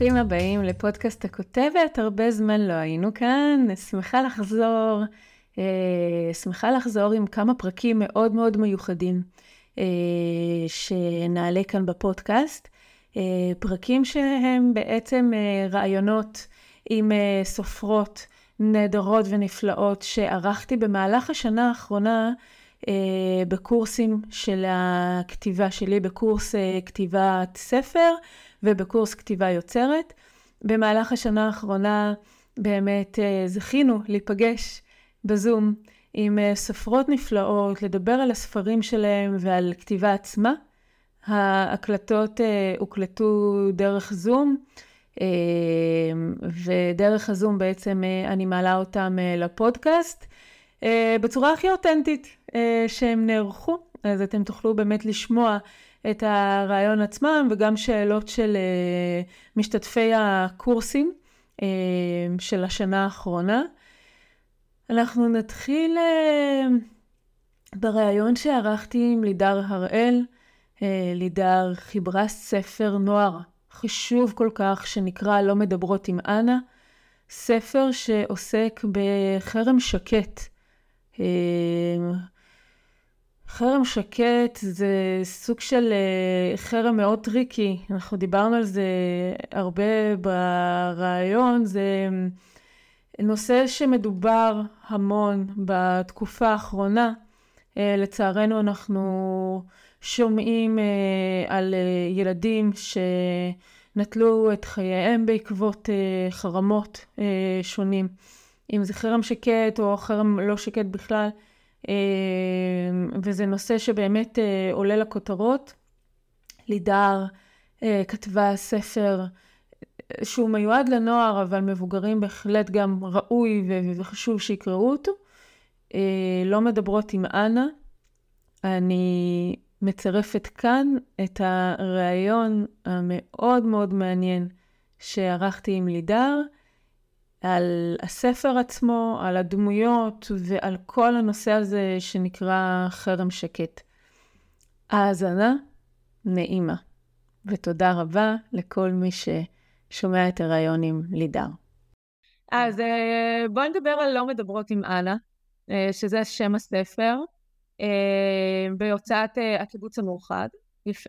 ברוכים הבאים לפודקאסט הכותבת, הרבה זמן לא היינו כאן, שמחה לחזור, אה, שמחה לחזור עם כמה פרקים מאוד מאוד מיוחדים אה, שנעלה כאן בפודקאסט, אה, פרקים שהם בעצם רעיונות עם סופרות נהדרות ונפלאות שערכתי במהלך השנה האחרונה בקורסים של הכתיבה שלי, בקורס כתיבת ספר. ובקורס כתיבה יוצרת. במהלך השנה האחרונה באמת אה, זכינו להיפגש בזום עם אה, סופרות נפלאות, לדבר על הספרים שלהם ועל כתיבה עצמה. ההקלטות אה, הוקלטו דרך זום, ודרך הזום בעצם אני מעלה אותם לפודקאסט בצורה הכי אותנטית שהם נערכו, אז אתם תוכלו באמת לשמוע את הרעיון עצמם וגם שאלות של uh, משתתפי הקורסים uh, של השנה האחרונה. אנחנו נתחיל uh, בריאיון שערכתי עם לידר הראל. לידר חיברה ספר נוער חשוב כל כך שנקרא לא מדברות עם אנה. ספר שעוסק בחרם שקט. חרם שקט זה סוג של אה, חרם מאוד טריקי, אנחנו דיברנו על זה הרבה בריאיון, זה נושא שמדובר המון בתקופה האחרונה. אה, לצערנו אנחנו שומעים אה, על ילדים שנטלו את חייהם בעקבות חרמות שונים, אם זה חרם שקט או חרם לא שקט בכלל. אמ, וזה נושא שבאמת אה, עולה לכותרות. לידר אה, כתבה ספר אה, שהוא מיועד לנוער, אבל מבוגרים בהחלט גם ראוי וחשוב שיקראו אותו. לא מדברות עם אנה. אני מצרפת כאן את הריאיון המאוד מאוד מעניין שערכתי עם לידר. על הספר עצמו, על הדמויות ועל כל הנושא הזה שנקרא חרם שקט. האזנה נעימה, ותודה רבה לכל מי ששומע את הרעיון עם לידר. אז אה, בואי נדבר על לא מדברות עם אנה, אה, שזה שם הספר, אה, בהוצאת הקיבוץ המאוחד.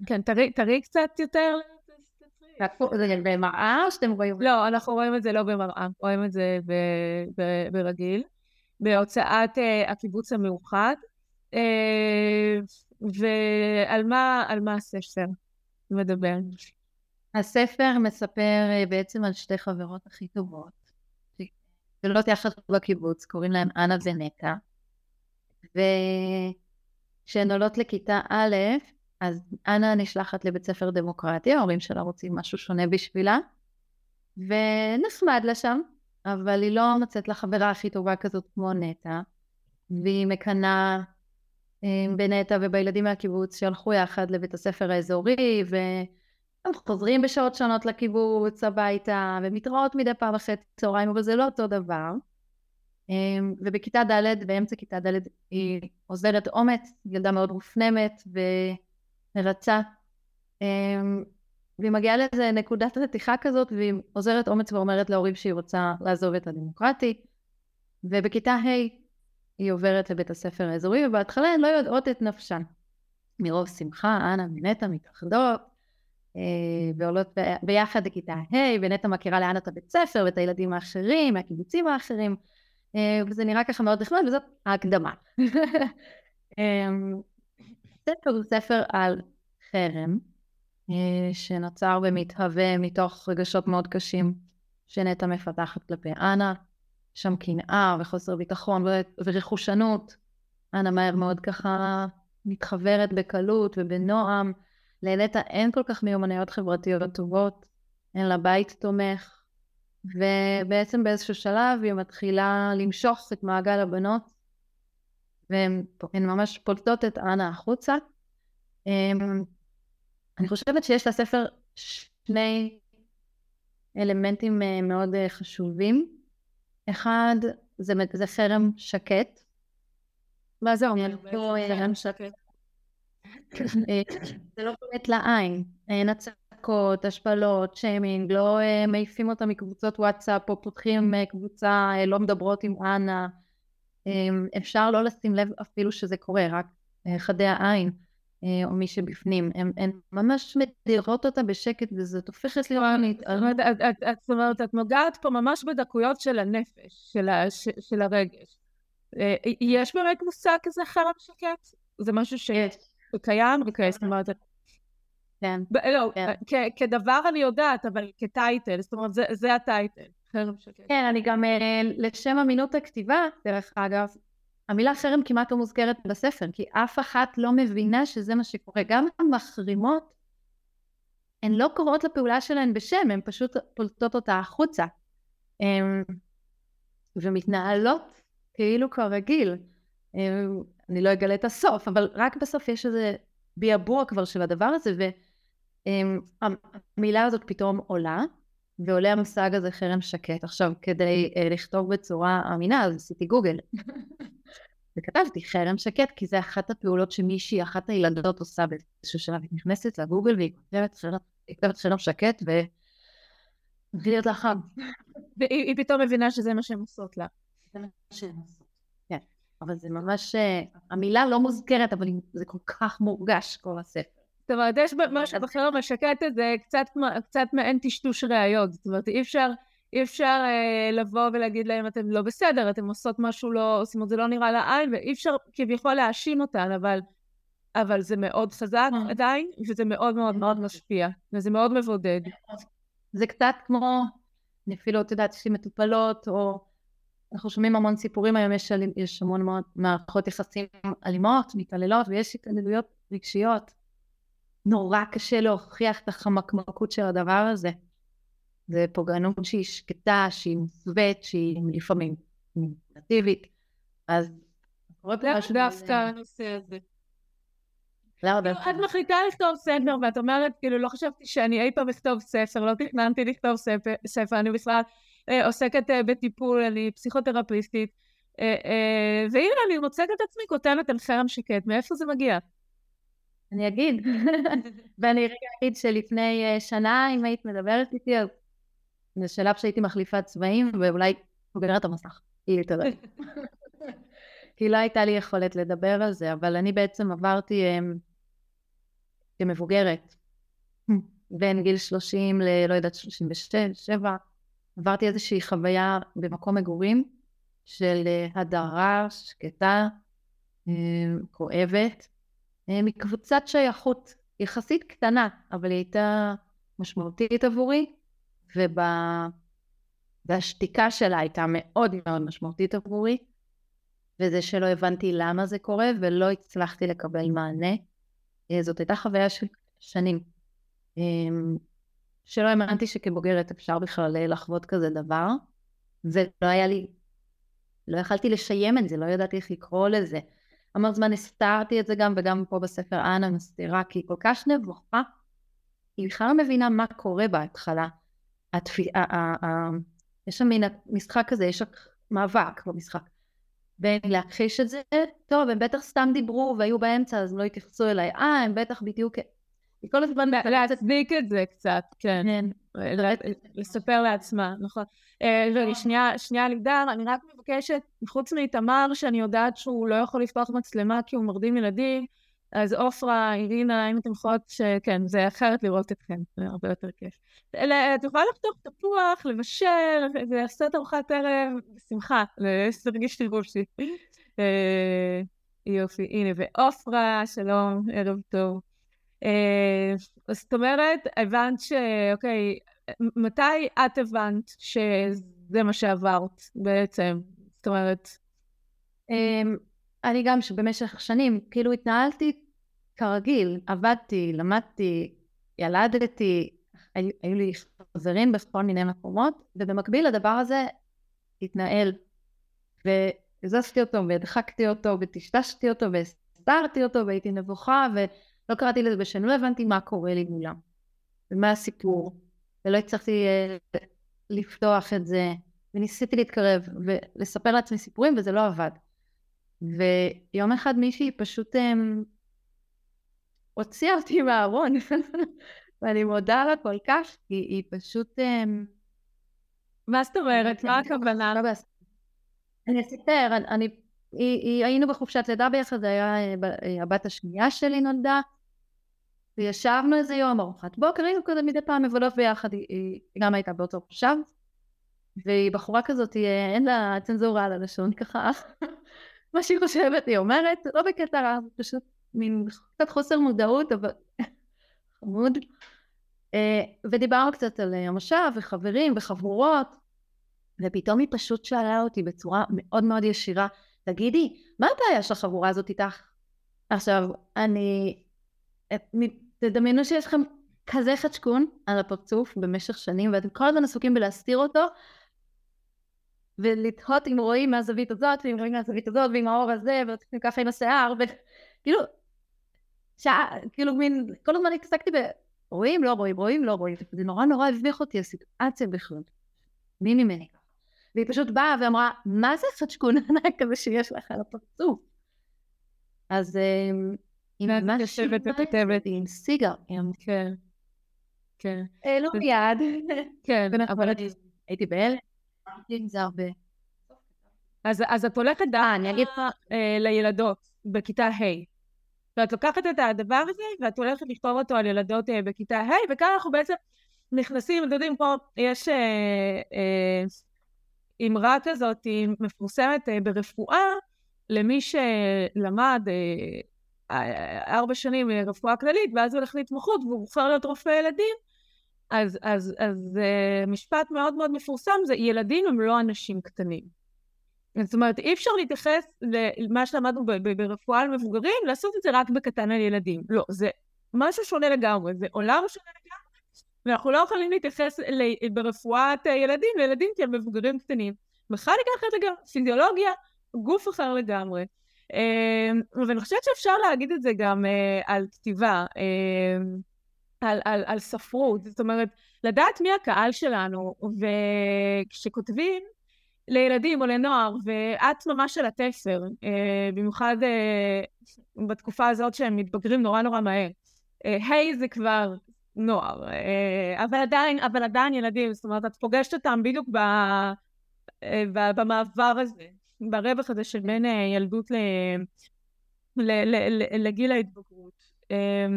כן, תראי קצת יותר זה במראה או שאתם רואים? לא, אנחנו רואים את זה לא במראה, רואים את זה ברגיל. בהוצאת uh, הקיבוץ המאוחד. Uh, ועל מה, מה הספר מדבר? הספר מספר uh, בעצם על שתי חברות הכי טובות, שגדלות יחד בקיבוץ, קוראים להן אנה ונטע, וכשהן עולות לכיתה א', אז אנה נשלחת לבית ספר דמוקרטי, ההורים שלה רוצים משהו שונה בשבילה, ונחמד לה שם, אבל היא לא מוצאת לה חברה הכי טובה כזאת כמו נטע, והיא מקנאה אה, בנטע ובילדים מהקיבוץ שהלכו יחד לבית הספר האזורי, והם חוזרים בשעות שונות לקיבוץ הביתה, ומתראות מדי פעם אחרי צהריים, אבל זה לא אותו דבר. אה, ובכיתה ד', באמצע כיתה ד', היא עוזרת אומץ, ילדה מאוד מופנמת, ו... מרצה. אמ, והיא מגיעה לאיזה נקודת רתיחה כזאת, והיא עוזרת אומץ ואומרת להורים שהיא רוצה לעזוב את הדמוקרטי. ובכיתה ה' היא עוברת לבית הספר האזורי, ובהתחלה הן לא יודעות את נפשן. מרוב שמחה, אנה ונטע מתאחדות, אה, ועולות ביחד לכיתה ה', ונטע מכירה לאן את הבית ספר ואת הילדים האחרים, מהקיבוצים האחרים, אה, וזה נראה ככה מאוד נחמד, וזאת ההקדמה. הספר הוא ספר על חרם, אה, שנוצר ומתהווה מתוך רגשות מאוד קשים שנטע מפתחת כלפי אנה, שם קנאה וחוסר ביטחון ורכושנות. אנה מהר מאוד ככה מתחברת בקלות ובנועם. לנטע אין כל כך מיומנויות חברתיות טובות, אין לה בית תומך, ובעצם באיזשהו שלב היא מתחילה למשוך את מעגל הבנות והן ממש פולטות את אנה החוצה. אמ, אני חושבת שיש לספר שני אלמנטים אה, מאוד אה, חשובים. אחד, זה, זה חרם שקט. מה זה אומר? חרם שקט. זה לא באמת לעין, אין הצקה, מכות, השפלות, שיימינג, לא מעיפים אותה מקבוצות וואטסאפ או פותחים קבוצה, לא מדברות עם אנה. Um, אפשר לא לשים לב אפילו שזה קורה, רק uh, חדי העין. או מי שבפנים, הן ממש מדירות אותה בשקט וזאת הופכת להיות... זאת אומרת, את נוגעת פה ממש בדקויות של הנפש, של הרגש. יש באמת מושג כזה חרם שקט? זה משהו שקיים? אוקיי, זאת אומרת... כן. לא, כן. כדבר אני יודעת, אבל כטייטל, זאת אומרת, זה הטייטל. כן, אני גם, אה, לשם אמינות הכתיבה, דרך אגב, המילה חרם כמעט לא מוזכרת בספר, כי אף אחת לא מבינה שזה מה שקורה. גם המחרימות, הן לא קוראות לפעולה שלהן בשם, הן פשוט פולטות אותה החוצה. ומתנהלות כאילו כרגיל. אני לא אגלה את הסוף, אבל רק בסוף יש איזה ביאבוע כבר של הדבר הזה, והמילה הזאת פתאום עולה, ועולה המושג הזה חרם שקט. עכשיו, כדי אה, לכתוב בצורה אמינה, אז עשיתי גוגל. וכתבתי חרם שקט, כי זה אחת הפעולות שמישהי, אחת הילדות עושה באיזשהו שלב, היא נכנסת לגוגל והיא כותבת חרם, חרם שקט, ו... להיות לה חם. והיא פתאום מבינה שזה מה שהן עושות לה. זה מה שהן עושות. כן. אבל זה ממש, אה, המילה לא מוזכרת, אבל זה כל כך מורגש, כל הספר. זאת אומרת, יש משהו בחרם השקט הזה קצת מעין טשטוש ראיות. זאת אומרת, אי אפשר... אי אפשר אה, לבוא ולהגיד להם אתם לא בסדר, אתם עושות משהו לא, זאת אומרת זה לא נראה לעין, ואי אפשר כביכול להאשים אותן, אבל, אבל זה מאוד חזק אה. עדיין, וזה מאוד מאוד מאוד משפיע, וזה מאוד מבודד. זה קצת כמו, אני אפילו, את יודעת, יש לי מטופלות, או אנחנו שומעים המון סיפורים היום, יש, יש המון מאוד מערכות יחסים אלימות, מתעללות, ויש התעללויות רגשיות. נורא קשה להוכיח את החמקמקות של הדבר הזה. זה פוגענות שהיא שקטה, שהיא מוסווית, שהיא לפעמים מניפולטיבית. אז משהו... דווקא הנושא הזה. למה דווקא? את מחליטה לכתוב ספר ואת אומרת, כאילו, לא חשבתי שאני אי פעם אכתוב ספר, לא תכננתי לכתוב ספר, אני בכלל אה, עוסקת אה, בטיפול, אני פסיכותרפיסטית, אה, והנה אני מוצאת את עצמי כותבת על חרם שקט, מאיפה זה מגיע? אני אגיד, ואני רגע אגיד שלפני שנה, אם היית מדברת איתי, אז זה שלב שהייתי מחליפה צבעים ואולי סוגרת המסך, היא תודה. כי לא הייתה לי יכולת לדבר על זה, אבל אני בעצם עברתי um, כמבוגרת, בין גיל 30 ל... לא יודעת, 36, 7, עברתי איזושהי חוויה במקום מגורים של uh, הדרה שקטה, um, כואבת, מקבוצת שייכות יחסית קטנה, אבל היא הייתה משמעותית עבורי, וב... והשתיקה שלה הייתה מאוד מאוד משמעותית עבורי, וזה שלא הבנתי למה זה קורה ולא הצלחתי לקבל מענה. אה, זאת הייתה חוויה של שנים. אמ, שלא האמנתי שכבוגרת אפשר בכלל לחוות כזה דבר, ולא היה לי, לא יכלתי לשיים את זה, לא ידעתי איך לקרוא לזה. המון זמן הסתרתי את זה גם, וגם פה בספר אנה מסתירה, כי היא כל כך נבוכה, היא בכלל לא מבינה מה קורה בהתחלה. התפי... יש שם מין משחק כזה, יש מאבק במשחק. בין להכחיש את זה, טוב, הם בטח סתם דיברו והיו באמצע אז הם לא התייחסו אליי, אה, הם בטח בדיוק... כל הזמן להצדיק את זה קצת, כן. כן. לספר לעצמה, נכון. אה, שנייה לידר, אני רק מבקשת, חוץ מאיתמר, שאני יודעת שהוא לא יכול לפתוח מצלמה כי הוא מרדים ילדים, אז עופרה, אירינה, אם אתם יכולות, שכן, זה אחרת לראות אתכם, זה הרבה יותר כיף. את יכולה לפתוח תפוח, לבשל, לעשות ארוחת ערב, בשמחה, להרגיש תרגושי. אה, יופי, הנה, ועופרה, שלום, ערב טוב. אה, זאת אומרת, הבנת ש... אוקיי, מתי את הבנת שזה מה שעברת בעצם? זאת אומרת... אמ, אני גם שבמשך שנים כאילו התנהלתי כרגיל, עבדתי, למדתי, ילדתי, היו, היו לי חברים בכל מיני מקומות, ובמקביל לדבר הזה התנהל, והזזתי אותו והדחקתי אותו וטשטשתי אותו והסתרתי אותו והייתי נבוכה ולא קראתי לזה בשם, לא הבנתי מה קורה לי מולם ומה הסיפור ולא הצלחתי uh, לפתוח את זה וניסיתי להתקרב ולספר לעצמי סיפורים וזה לא עבד ויום אחד מישהי פשוט um, הוציאה אותי מהארון ואני מודה לה כל כך, כי היא פשוט... אמ, מה זאת אומרת? מה הכוונה? לא אני אספר, אני... היינו בחופשת לידה ביחד, היה הבת השנייה שלי נולדה, וישבנו איזה יום ארוחת בוקר, היינו כזה מדי פעם מבלות ביחד, היא גם הייתה באותו מושב, והיא בחורה כזאת, אין לה צנזורה על הלשון ככה, מה שהיא חושבת היא אומרת, לא בקטע רע, פשוט מין קצת חוסר מודעות, אבל חמוד. אה, ודיברנו קצת על המושב וחברים וחבורות, ופתאום היא פשוט שאלה אותי בצורה מאוד מאוד ישירה, תגידי, מה הבעיה של החבורה הזאת איתך? עכשיו, אני... אה, תדמיינו שיש לכם כזה חדשקון על הפרצוף במשך שנים, ואתם כל הזמן עסוקים בלהסתיר אותו, ולתהות אם רואים מהזווית הזאת, ואם רואים מהזווית הזאת, ועם האור הזה, ועושים ככה עם השיער, וכאילו, שעה, כאילו מין, כל הזמן התעסקתי ב... רואים, לא רואים, רואים, לא רואים, זה נורא נורא הביך אותי הסיטואציה בכלל. מי ממני? והיא פשוט באה ואמרה, מה זה חדשקון ענק כזה שיש לך על הפרצוף? אז אמ, היא ממש יושבת וכותבת עם סיגר. כן. כן. אה, לא מיד. כן, אבל הייתי בהלם. עם זה הרבה. אז, אז את הולכת דווקא אני אגיד אה, לילדות בכיתה ה'. ואת לוקחת את הדבר הזה ואת הולכת לכתוב אותו על ילדות אה, בכיתה ה', וכאן אנחנו בעצם נכנסים, אתם יודעים, פה יש אה, אה, אמרה כזאת, מפורסמת אה, ברפואה, למי שלמד אה, אה, ארבע שנים אה, רפואה כללית, ואז הוא הולך להתמחות והוא בוחר להיות רופא ילדים, אז, אז, אז uh, משפט מאוד מאוד מפורסם זה ילדים הם לא אנשים קטנים. זאת אומרת, אי אפשר להתייחס למה שלמדנו ברפואה על מבוגרים, לעשות את זה רק בקטן על ילדים. לא, זה משהו שונה לגמרי, זה עולם שונה לגמרי, ואנחנו לא יכולים להתייחס ברפואת ילדים לילדים כאל מבוגרים קטנים. מכניקה אחרת לגמרי, פיזיולוגיה, גוף אחר לגמרי. Uh, ואני חושבת שאפשר להגיד את זה גם uh, על כתיבה. Uh, על, על, על ספרות, זאת אומרת, לדעת מי הקהל שלנו, וכשכותבים לילדים או לנוער, ואת ממש על התפר, אה, במיוחד אה, בתקופה הזאת שהם מתבגרים נורא נורא מהר. אה, היי זה כבר נוער, אה, אבל עדיין, אבל עדיין ילדים, זאת אומרת, את פוגשת אותם בדיוק ב, אה, ב, במעבר הזה, ברווח הזה של בין אה, ילדות ל, ל, ל, ל, לגיל ההתבגרות. אה,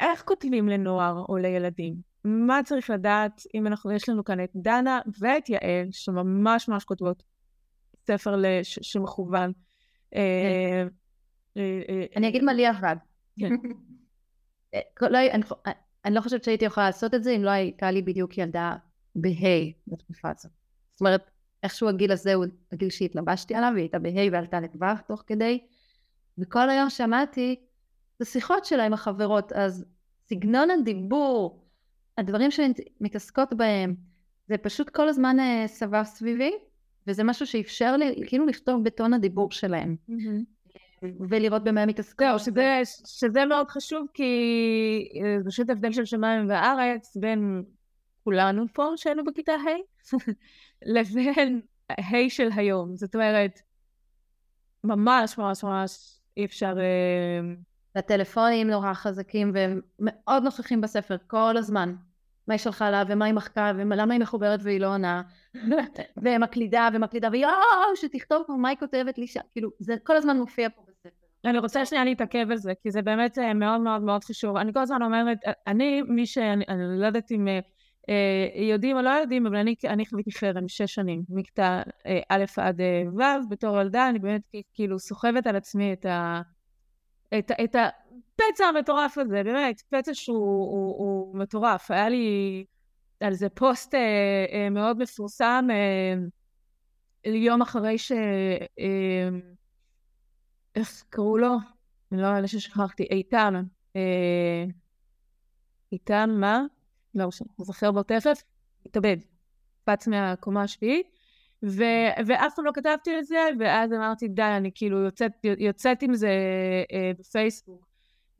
איך כותבים לנוער או לילדים? מה צריך לדעת אם אנחנו, יש לנו כאן את דנה ואת יעל, שממש ממש כותבות ספר לש, שמכוון. אה, כן. אה, אני אגיד מה לי עבד. כן. לא, אני לא חושבת שהייתי יכולה לעשות את זה אם לא הייתה לי בדיוק ילדה בהיי בתקופה הזאת. זאת אומרת, איכשהו הגיל הזה הוא הגיל שהתלבשתי עליו, והיא הייתה בהיי ועלתה לטווח תוך כדי, וכל היום שמעתי זה שיחות שלה עם החברות, אז סגנון הדיבור, הדברים שהן מתעסקות בהם, זה פשוט כל הזמן uh, סבב סביבי, וזה משהו שאפשר לי כאילו לכתוב בטון הדיבור שלהם. Mm-hmm. ולראות במה הם מתעסקות. זהו, שזה, שזה מאוד חשוב, כי אה, זה פשוט הבדל של שמיים וארץ בין כולנו פה שהיינו בכיתה ה' לבין ה' של היום. זאת אומרת, ממש ממש ממש אי אפשר... Uh, והטלפונים נורא חזקים והם מאוד נוכחים בספר כל הזמן. מה היא שלחה לה ומה היא מחקה ולמה היא מחוברת והיא לא עונה ומקלידה ומקלידה ויואו שתכתוב פה מה היא כותבת לי שם כאילו זה כל הזמן מופיע פה בספר. אני רוצה שנייה להתעכב על זה כי זה באמת אה, מאוד מאוד מאוד חשוב אני כל הזמן אומרת אני מי שאני אני לא יודעת אם אה, אה, יודעים או לא יודעים אבל אני, אני חוויתי חרם שש שנים מכיתה א' עד ו' בתור ילדה אני באמת כאילו סוחבת על עצמי את ה... את, את הפצע המטורף הזה, באמת, פצע שהוא הוא, הוא מטורף. היה לי על זה פוסט אה, אה, מאוד מפורסם אה, יום אחרי ש... אה, איך קראו לו? אני לא יודעת ששכחתי, איתן. אה, איתן, מה? לא, אני זוכר בו תכף, התאבד. קפץ מהקומה השביעית. ו- ואף פעם לא כתבתי את זה, ואז אמרתי, די, אני כאילו יוצאת, יוצאת עם זה אה, בפייסבוק.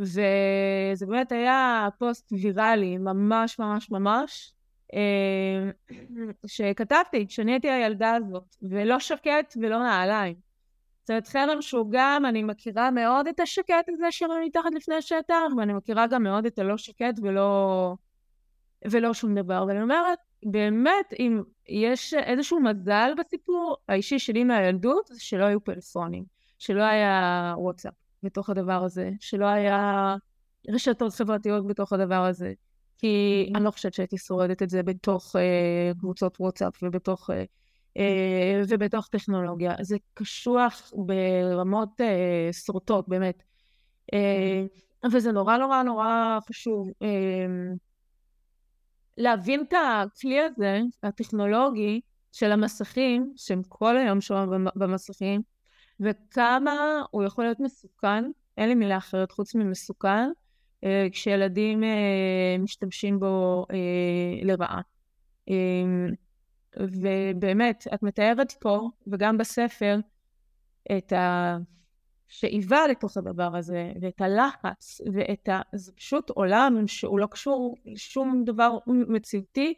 וזה באמת היה פוסט ויראלי, ממש ממש ממש, אה, שכתבתי, כשאני הייתי הילדה הזאת, ולא שקט ולא נעליים. זאת אומרת, חרם שהוא גם, אני מכירה מאוד את השקט הזה שלו מתחת לפני השטח, ואני מכירה גם מאוד את הלא שקט ולא, ולא שום דבר. ואני אומרת, באמת, אם יש איזשהו מזל בסיפור האישי שלי מהילדות, זה שלא היו פלאפונים, שלא היה וואטסאפ בתוך הדבר הזה, שלא היה רשתות חברתיות בתוך הדבר הזה. כי אני לא חושבת שהייתי שורדת את זה בתוך אה, קבוצות וואטסאפ ובתוך, אה, אה, ובתוך טכנולוגיה. זה קשוח ברמות אה, שרוטות, באמת. אה, וזה נורא נורא נורא חשוב. אה, להבין את הכלי הזה, הטכנולוגי, של המסכים, שהם כל היום שם במסכים, וכמה הוא יכול להיות מסוכן, אין לי מילה אחרת חוץ ממסוכן, אה, כשילדים אה, משתמשים בו אה, לרעה. ובאמת, את מתארת פה, וגם בספר, את השאיבה לתוך הדבר הזה, ואת הלחץ, ואת ה... זה פשוט עולם שהוא לא קשור לשום דבר מציאותי,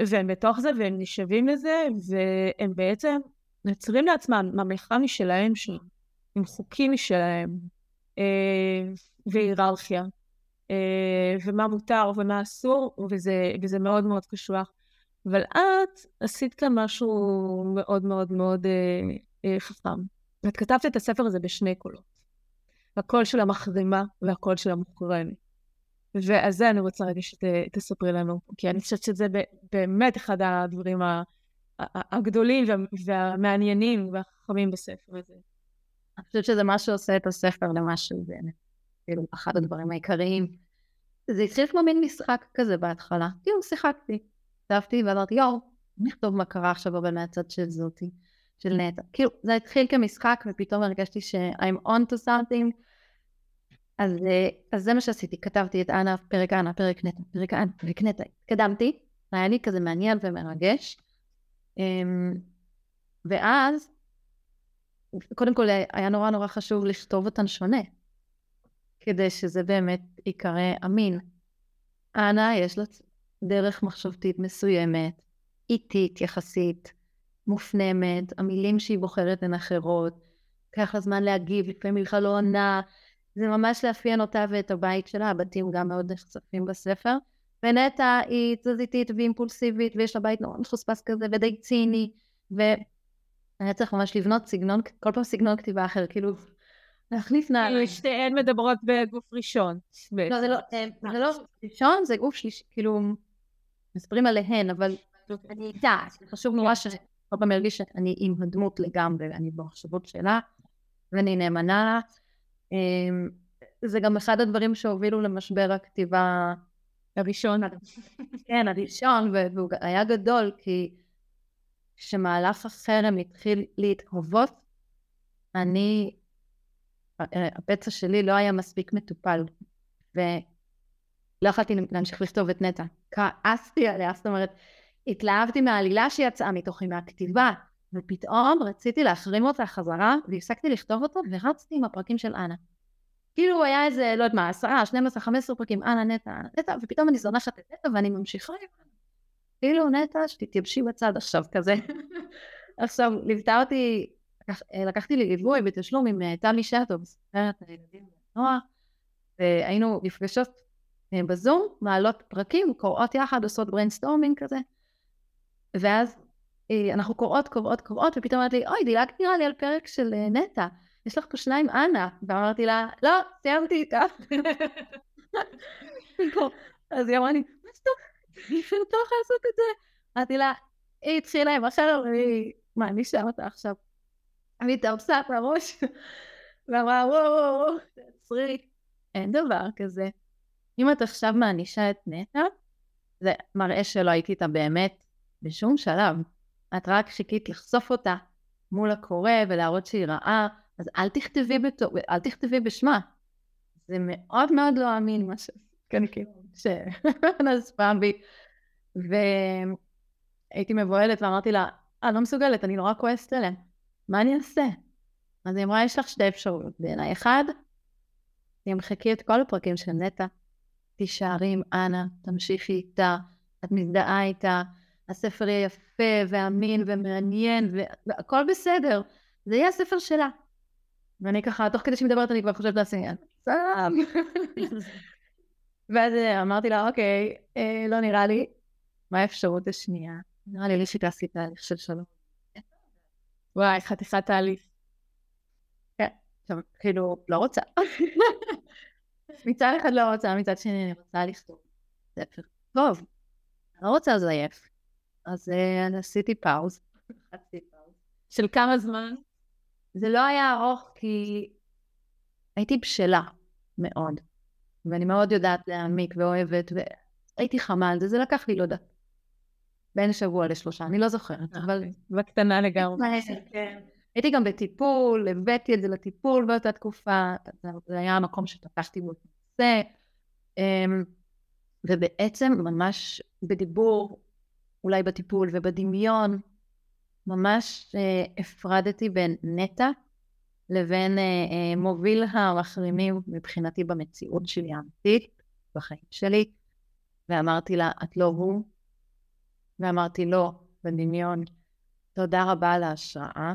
והם בתוך זה, והם נשאבים לזה, והם בעצם יוצרים לעצמם ממלכה משלהם, עם חוקים משלהם, והיררכיה. אה, ומה מותר ומה אסור, וזה, וזה מאוד מאוד קשוח. אבל את עשית כאן משהו מאוד מאוד מאוד אה, אה, חכם. את כתבת את הספר הזה בשני קולות. הקול של המחרימה והקול של המוחרמת. ועל זה אני רוצה רגע שתספרי לנו, כי אני חושבת שזה באמת אחד הדברים הגדולים והמעניינים והחכמים בספר הזה. אני חושבת שזה מה שעושה את הספר למה באמת. כאילו, אחד הדברים העיקריים. זה התחיל כמו מין משחק כזה בהתחלה. כאילו, שיחקתי. כתבתי ואמרתי, יואו, נכתוב מה קרה עכשיו אבל מהצד של זאתי, של נטע. כאילו, זה התחיל כמשחק ופתאום הרגשתי ש-I'm on to something. אז, אה, אז זה מה שעשיתי, כתבתי את אנה, פרק אנה, פרק נטע, פרק אנה, פרק נטע. התקדמתי, היה לי כזה מעניין ומרגש. אמ, ואז, קודם כל היה נורא נורא חשוב לכתוב אותן שונה. כדי שזה באמת ייקרא אמין. אנה יש לה דרך מחשבתית מסוימת, איטית יחסית, מופנמת, המילים שהיא בוחרת הן אחרות, לקח לה זמן להגיב, לפעמים היא בכלל לא עונה, זה ממש לאפיין אותה ואת הבית שלה, הבתים גם מאוד נחשפים בספר. ונטע היא תזזיתית ואימפולסיבית, ויש לה בית נורא מחוספס כזה ודי ציני, והיה צריך ממש לבנות סגנון, כל פעם סגנון כתיבה אחר, כאילו להחליף נעליים. שתיהן מדברות בגוף ראשון. לא, זה לא, אה, זה לא ראשון, זה גוף שלישי, כאילו, מספרים עליהן, אבל אני איתה, חשוב נורא שכל פעם ארגיש שאני עם הדמות לגמרי, אני במחשבות שלה, ואני נאמנה לה. אמ, זה גם אחד הדברים שהובילו למשבר הכתיבה הראשון. כן, הראשון, והוא היה גדול, כי כשמהלך החרם התחיל להתהוות, אני הפצע שלי לא היה מספיק מטופל, ולא יכולתי להמשיך לכתוב את נטע. כעסתי עליה, זאת אומרת, התלהבתי מהעלילה שיצאה מתוכי, מהכתיבה, ופתאום רציתי להחרים אותה חזרה, והפסקתי לכתוב אותו, ורצתי עם הפרקים של אנה. כאילו היה איזה, לא יודעת מה, עשרה, 12, 15 פרקים, אנה, נטע, נטע, ופתאום אני זונחת את נטע ואני ממשיכה כאילו נטע, שתתייבשי בצד עכשיו כזה. עכשיו, ליוותה אותי אה, לקחתי לי ליווי בתשלום עם אה, תמי שטוב, ספרת הילדים והנוער, והיינו נפגשות אה, בזום, מעלה פרקים, קוראות יחד, עושות brainstorming כזה, ואז אנחנו קוראות, קוראות, קוראות, ופתאום אמרתי לי, אוי, דילגת נראה לי על פרק של נטע, יש לך פה שניים אנה, ואמרתי לה, לא, סיימתי איתה. אז היא אמרה לי, מה זאת אומרת? אי אפשר לעשות את זה. אמרתי לה, היא התחילה עם אחר, והיא מענישה אותה עכשיו. מתארסה בראש, ואמרה וואו וואו וואו, תעצרי, אין דבר כזה. אם את עכשיו מענישה את נטע, זה מראה שלא הייתי איתה באמת בשום שלב. את רק חיכית לחשוף אותה מול הקורא ולהראות שהיא רעה, אז אל תכתבי, בתו, אל תכתבי בשמה. זה מאוד מאוד לא אמין מה ש... כן, כאילו, שנזפה בי. והייתי מבוהלת ואמרתי לה, אני לא מסוגלת, אני נורא כועסת עליה. מה אני אעשה? אז היא אמרה, יש לך שתי אפשרויות בעיניי. אחד, תמחקי את כל הפרקים של נטע, תישארי עם אנה, תמשיכי איתה, את מזדהה איתה, הספר יהיה יפה ואמין ומעניין והכל בסדר, זה יהיה הספר שלה. ואני ככה, תוך כדי שהיא מדברת אני כבר חושבת לעצמי, סתם. ואז אה, אמרתי לה, אוקיי, אה, לא נראה לי, מה האפשרות השנייה? נראה לי לי שתעשי תהליך של שלום. וואי, חתיכת תהליך. כן, עכשיו, כאילו, לא רוצה. מצד אחד לא רוצה, מצד שני אני רוצה לכתוב ספר. טוב, לא רוצה לזייף. אז uh, עשיתי פאוז. של כמה זמן? זה לא היה ארוך כי הייתי בשלה מאוד. ואני מאוד יודעת להעמיק ואוהבת, והייתי חמה על זה, זה לקח לי, לא יודעת, בין שבוע לשלושה, אני לא זוכרת, אה, אבל... אוקיי. בקטנה לגמרי. כן. הייתי גם בטיפול, הבאתי את זה לטיפול באותה תקופה, זה היה המקום שפתחתי בו את הנושא, אמ, ובעצם ממש בדיבור, אולי בטיפול ובדמיון, ממש אה, הפרדתי בין נטע לבין אה, אה, מוביל המחרימים מבחינתי במציאות שלי האמיתית, בחיים שלי, ואמרתי לה, את לא הוא, ואמרתי לו בדמיון, תודה רבה על ההשראה,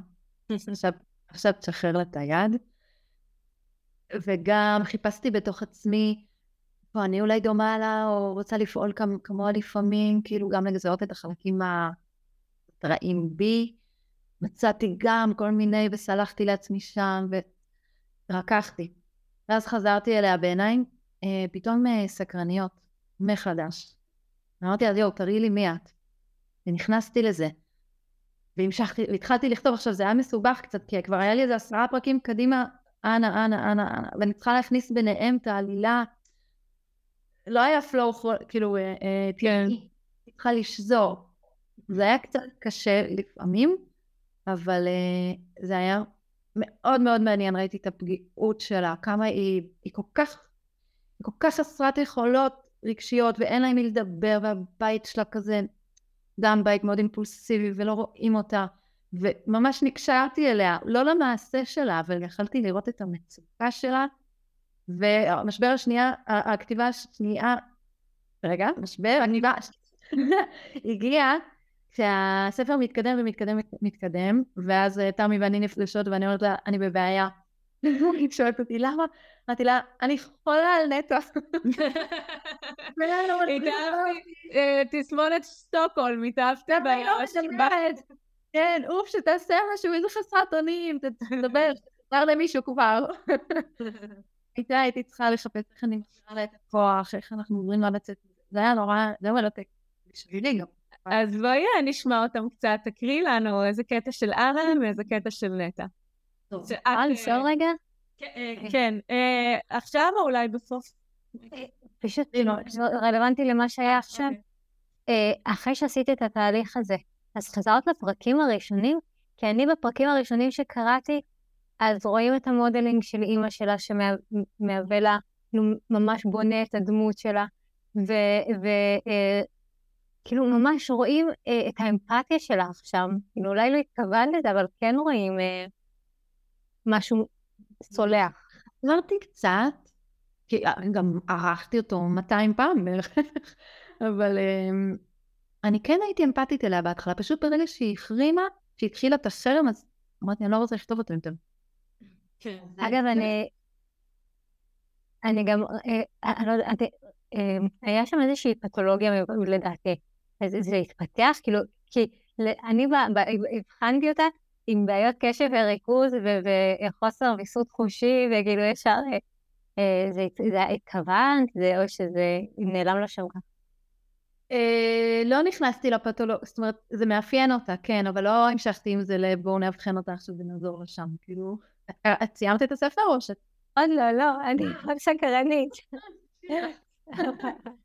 עכשיו, עכשיו תשחרר לה את היד. וגם חיפשתי בתוך עצמי, פה אני אולי דומה לה, או רוצה לפעול כמוה לפעמים, כאילו גם לגזרות את החלקים הרעים בי. מצאתי גם כל מיני, וסלחתי לעצמי שם, ורקחתי. ואז חזרתי אליה בעיניים, אה, פתאום אה, סקרניות, מחדש. אמרתי לה, יואו, תראי לי מי את. ונכנסתי לזה. והמשכתי, והתחלתי לכתוב, עכשיו זה היה מסובך קצת, כי כבר היה לי איזה עשרה פרקים קדימה, אנה, אנה, אנה, אנה, ואני צריכה להכניס ביניהם את העלילה. לא היה פלואו, כאילו, אה, אה, כן. צריכה לשזור. זה היה קצת קשה לפעמים, אבל uh, זה היה מאוד מאוד מעניין, ראיתי את הפגיעות שלה, כמה היא, היא כל כך, היא כל כך חסרת יכולות רגשיות ואין לה עם מי לדבר והבית שלה כזה גם בית מאוד אימפולסיבי ולא רואים אותה וממש נקשרתי אליה, לא למעשה שלה, אבל יכלתי לראות את המצוקה שלה והמשבר השנייה, הכתיבה השנייה, רגע, משבר, הכתיבה הגיעה כשהספר מתקדם ומתקדם ומתקדם, ואז אה, תמי ואני נפגשות ואני אומרת לה, אני בבעיה. היא שואלת אותי, למה? אמרתי לה, אני חולה על נטו. אה, תסמונת סטוקהולם, התאהבת בעיה בית. כן, אוף, שתעשה משהו, איזה חסרת אונים, תדבר, תדבר למישהו כבר. הייתה, הייתי צריכה לחפש איך אני מחזירה לה את הכוח, איך אנחנו עוברים לה לצאת. זה היה נורא, זה היה מלטק. בשבילי גם. אז בואי נשמע אותם קצת, תקריא לנו איזה קטע של ארם ואיזה קטע של נטע. טוב, אפשר לשאול רגע? כן, אה, כן אה, עכשיו או אולי בסוף? פשוט רלוונטי למה שהיה עכשיו. אוקיי. אה, אחרי שעשיתי את התהליך הזה, אז חזרת לפרקים הראשונים? כי אני בפרקים הראשונים שקראתי, אז רואים את המודלינג של אימא שלה שמהווה לה, ממש בונה את הדמות שלה, כאילו ממש רואים אה, את האמפתיה שלך שם, כאילו אולי לא התכוונת לזה, אבל כן רואים אה, משהו צולח. אמרתי קצת, כי אה, גם ערכתי אותו 200 פעם בערך, אבל אה, אני כן הייתי אמפתית אליה בהתחלה, פשוט ברגע שהיא החרימה, שהיא התחילה את החרם, אז אמרתי, אני לא רוצה לכתוב אותו יותר. כן. אגב, אני... אני גם, אה, אה אני לא יודעת, אה, היה שם איזושהי פתולוגיה לדעתי. זה התפתח, כאילו, כי אני הבחנתי אותה עם בעיות קשב וריכוז וחוסר ויסות חושי, וכאילו ישר, זה, זה התכוונת, או שזה נעלם לו שם ככה. לא נכנסתי לפתולוג, זאת אומרת, זה מאפיין אותה, כן, אבל לא המשכתי עם זה לבואו נאבחן אותה עכשיו ונעזור לשם, כאילו. את סיימת את הספר או שאת... עוד לא, לא, אני רק סקרנית.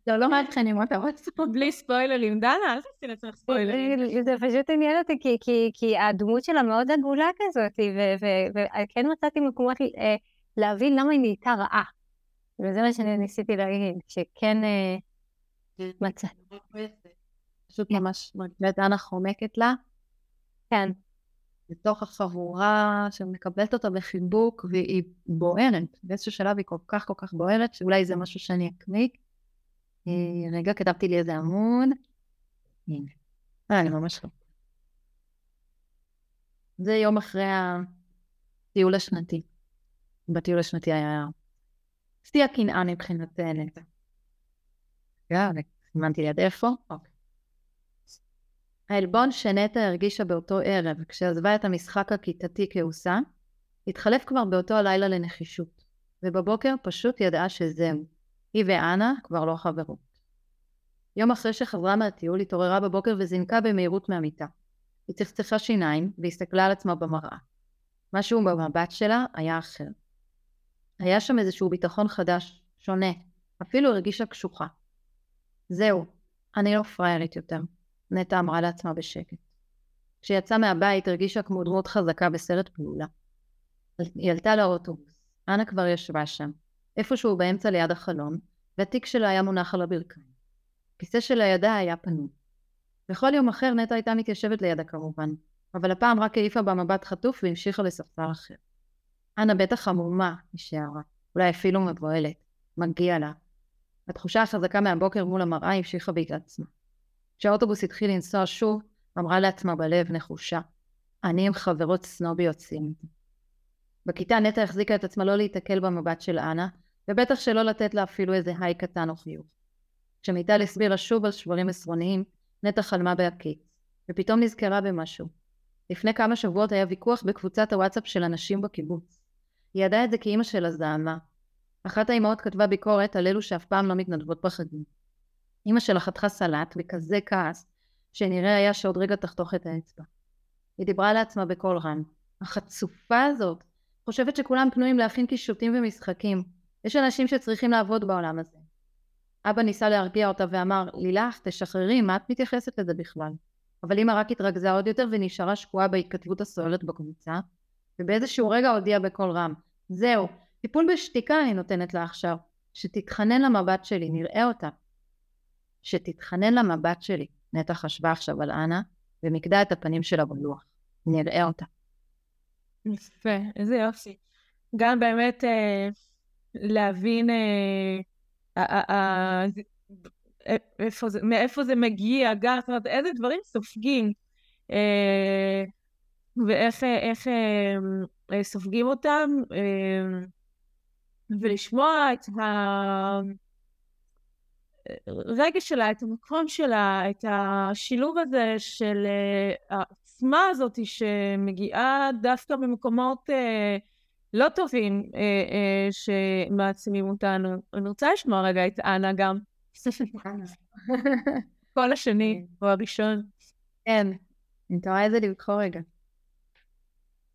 לא, לא מאבחנים אותה. בלי ספוילרים. דנה, אל תעשי לעצמך ספוילרים. זה פשוט עניין אותי, כי הדמות שלה מאוד עגולה כזאת, וכן מצאתי מקומות אה, להבין למה היא נהייתה רעה. וזה מה שאני ניסיתי להגיד, שכן אה, מצאתי. פשוט ממש מרגישה דנה חומקת לה. כן. בתוך החבורה שמקבלת אותה בחיבוק והיא בוערת. באיזשהו שלב היא כל כך כל כך בוערת, שאולי זה משהו שאני אקריא. אה, רגע, כתבתי לי איזה עמוד. הנה. אה, אני ממש לא. זה יום אחרי הטיול השנתי. בטיול השנתי היה שיא הקנאה מבחינת נטע. סימנתי ליד איפה. אוקיי. העלבון שנטע הרגישה באותו ערב, כשעזבה את המשחק הכיתתי כעוסה, התחלף כבר באותו הלילה לנחישות, ובבוקר פשוט ידעה שזהו. היא ואנה כבר לא חברות. יום אחרי שחזרה מהטיול התעוררה בבוקר וזינקה במהירות מהמיטה. היא צחצחה שיניים והסתכלה על עצמה במראה. משהו במבט שלה היה אחר. היה שם איזשהו ביטחון חדש, שונה, אפילו הרגישה קשוחה. זהו, אני לא פריירית יותר, נטע אמרה לעצמה בשקט. כשיצאה מהבית הרגישה כמו דמות חזקה בסרט פעולה. היא עלתה לאוטובוס, אנה כבר ישבה שם, איפשהו באמצע ליד החלון, והתיק שלה היה מונח על הברכיים. הכיסא של הידה היה פנוי. בכל יום אחר נטע הייתה מתיישבת לידה כמובן, אבל הפעם רק העיפה בה מבט חטוף והמשיכה לספסל אחר. אנה בטח עמומה, היא שערה, אולי אפילו מבוהלת. מגיע לה. התחושה החזקה מהבוקר מול המראה המשיכה בהתעצמה. כשהאוטובוס התחיל לנסוע שוב, אמרה לעצמה בלב נחושה, אני עם חברות סנוביות סינית. בכיתה נטע החזיקה את עצמה לא להיתקל במבט של אנה, ובטח שלא לתת לה אפילו איזה היי קטן או חיוך. כשמיטל הסבירה שוב על שברים עשרוניים, נטע חלמה בהקיץ, ופתאום נזכרה במשהו. לפני כמה שבועות היה ויכוח בקבוצת הוואטסאפ של אנשים בקיבוץ. היא ידעה את זה כאימא שלה זעמה. אחת האימהות כתבה ביקורת על אלו שאף פעם לא מתנדבות בחגים. אימא שלה חתכה סלט בכזה כעס, שנראה היה שעוד רגע תחתוך את האצבע. היא דיברה לעצמה בקול רם. החצופה הזאת חושבת שכולם פנויים להכין קישוטים ומשחקים. יש אנשים שצריכים לעבוד בעולם הזה. אבא ניסה להרגיע אותה ואמר, לילך, תשחררי, מה את מתייחסת לזה בכלל? אבל אמא רק התרכזה עוד יותר ונשארה שקועה בהתכתבות הסוערת בקבוצה, ובאיזשהו רגע הודיעה בקול רם, זהו, טיפול בשתיקה אני נותנת לה עכשיו, שתתחנן למבט שלי, נראה אותה. שתתחנן למבט שלי, נטע חשבה עכשיו על אנה, ומיקדה את הפנים שלה בלוח. נראה אותה. יפה, איזה יופי. גם באמת אה, להבין אה, איפה זה, מאיפה זה מגיע, גם, זאת אומרת, איזה דברים סופגים, אה, ואיך איך, אה, סופגים אותם, אה, ולשמוע את הרגש שלה, את המקום שלה, את השילוב הזה של העצמה הזאת שמגיעה דווקא במקומות לא טובים אה, אה, שמעצימים אותנו. אני רוצה לשמוע רגע את אנה גם. כל השני, או הראשון. כן, אני תוהה איזה לבחור רגע.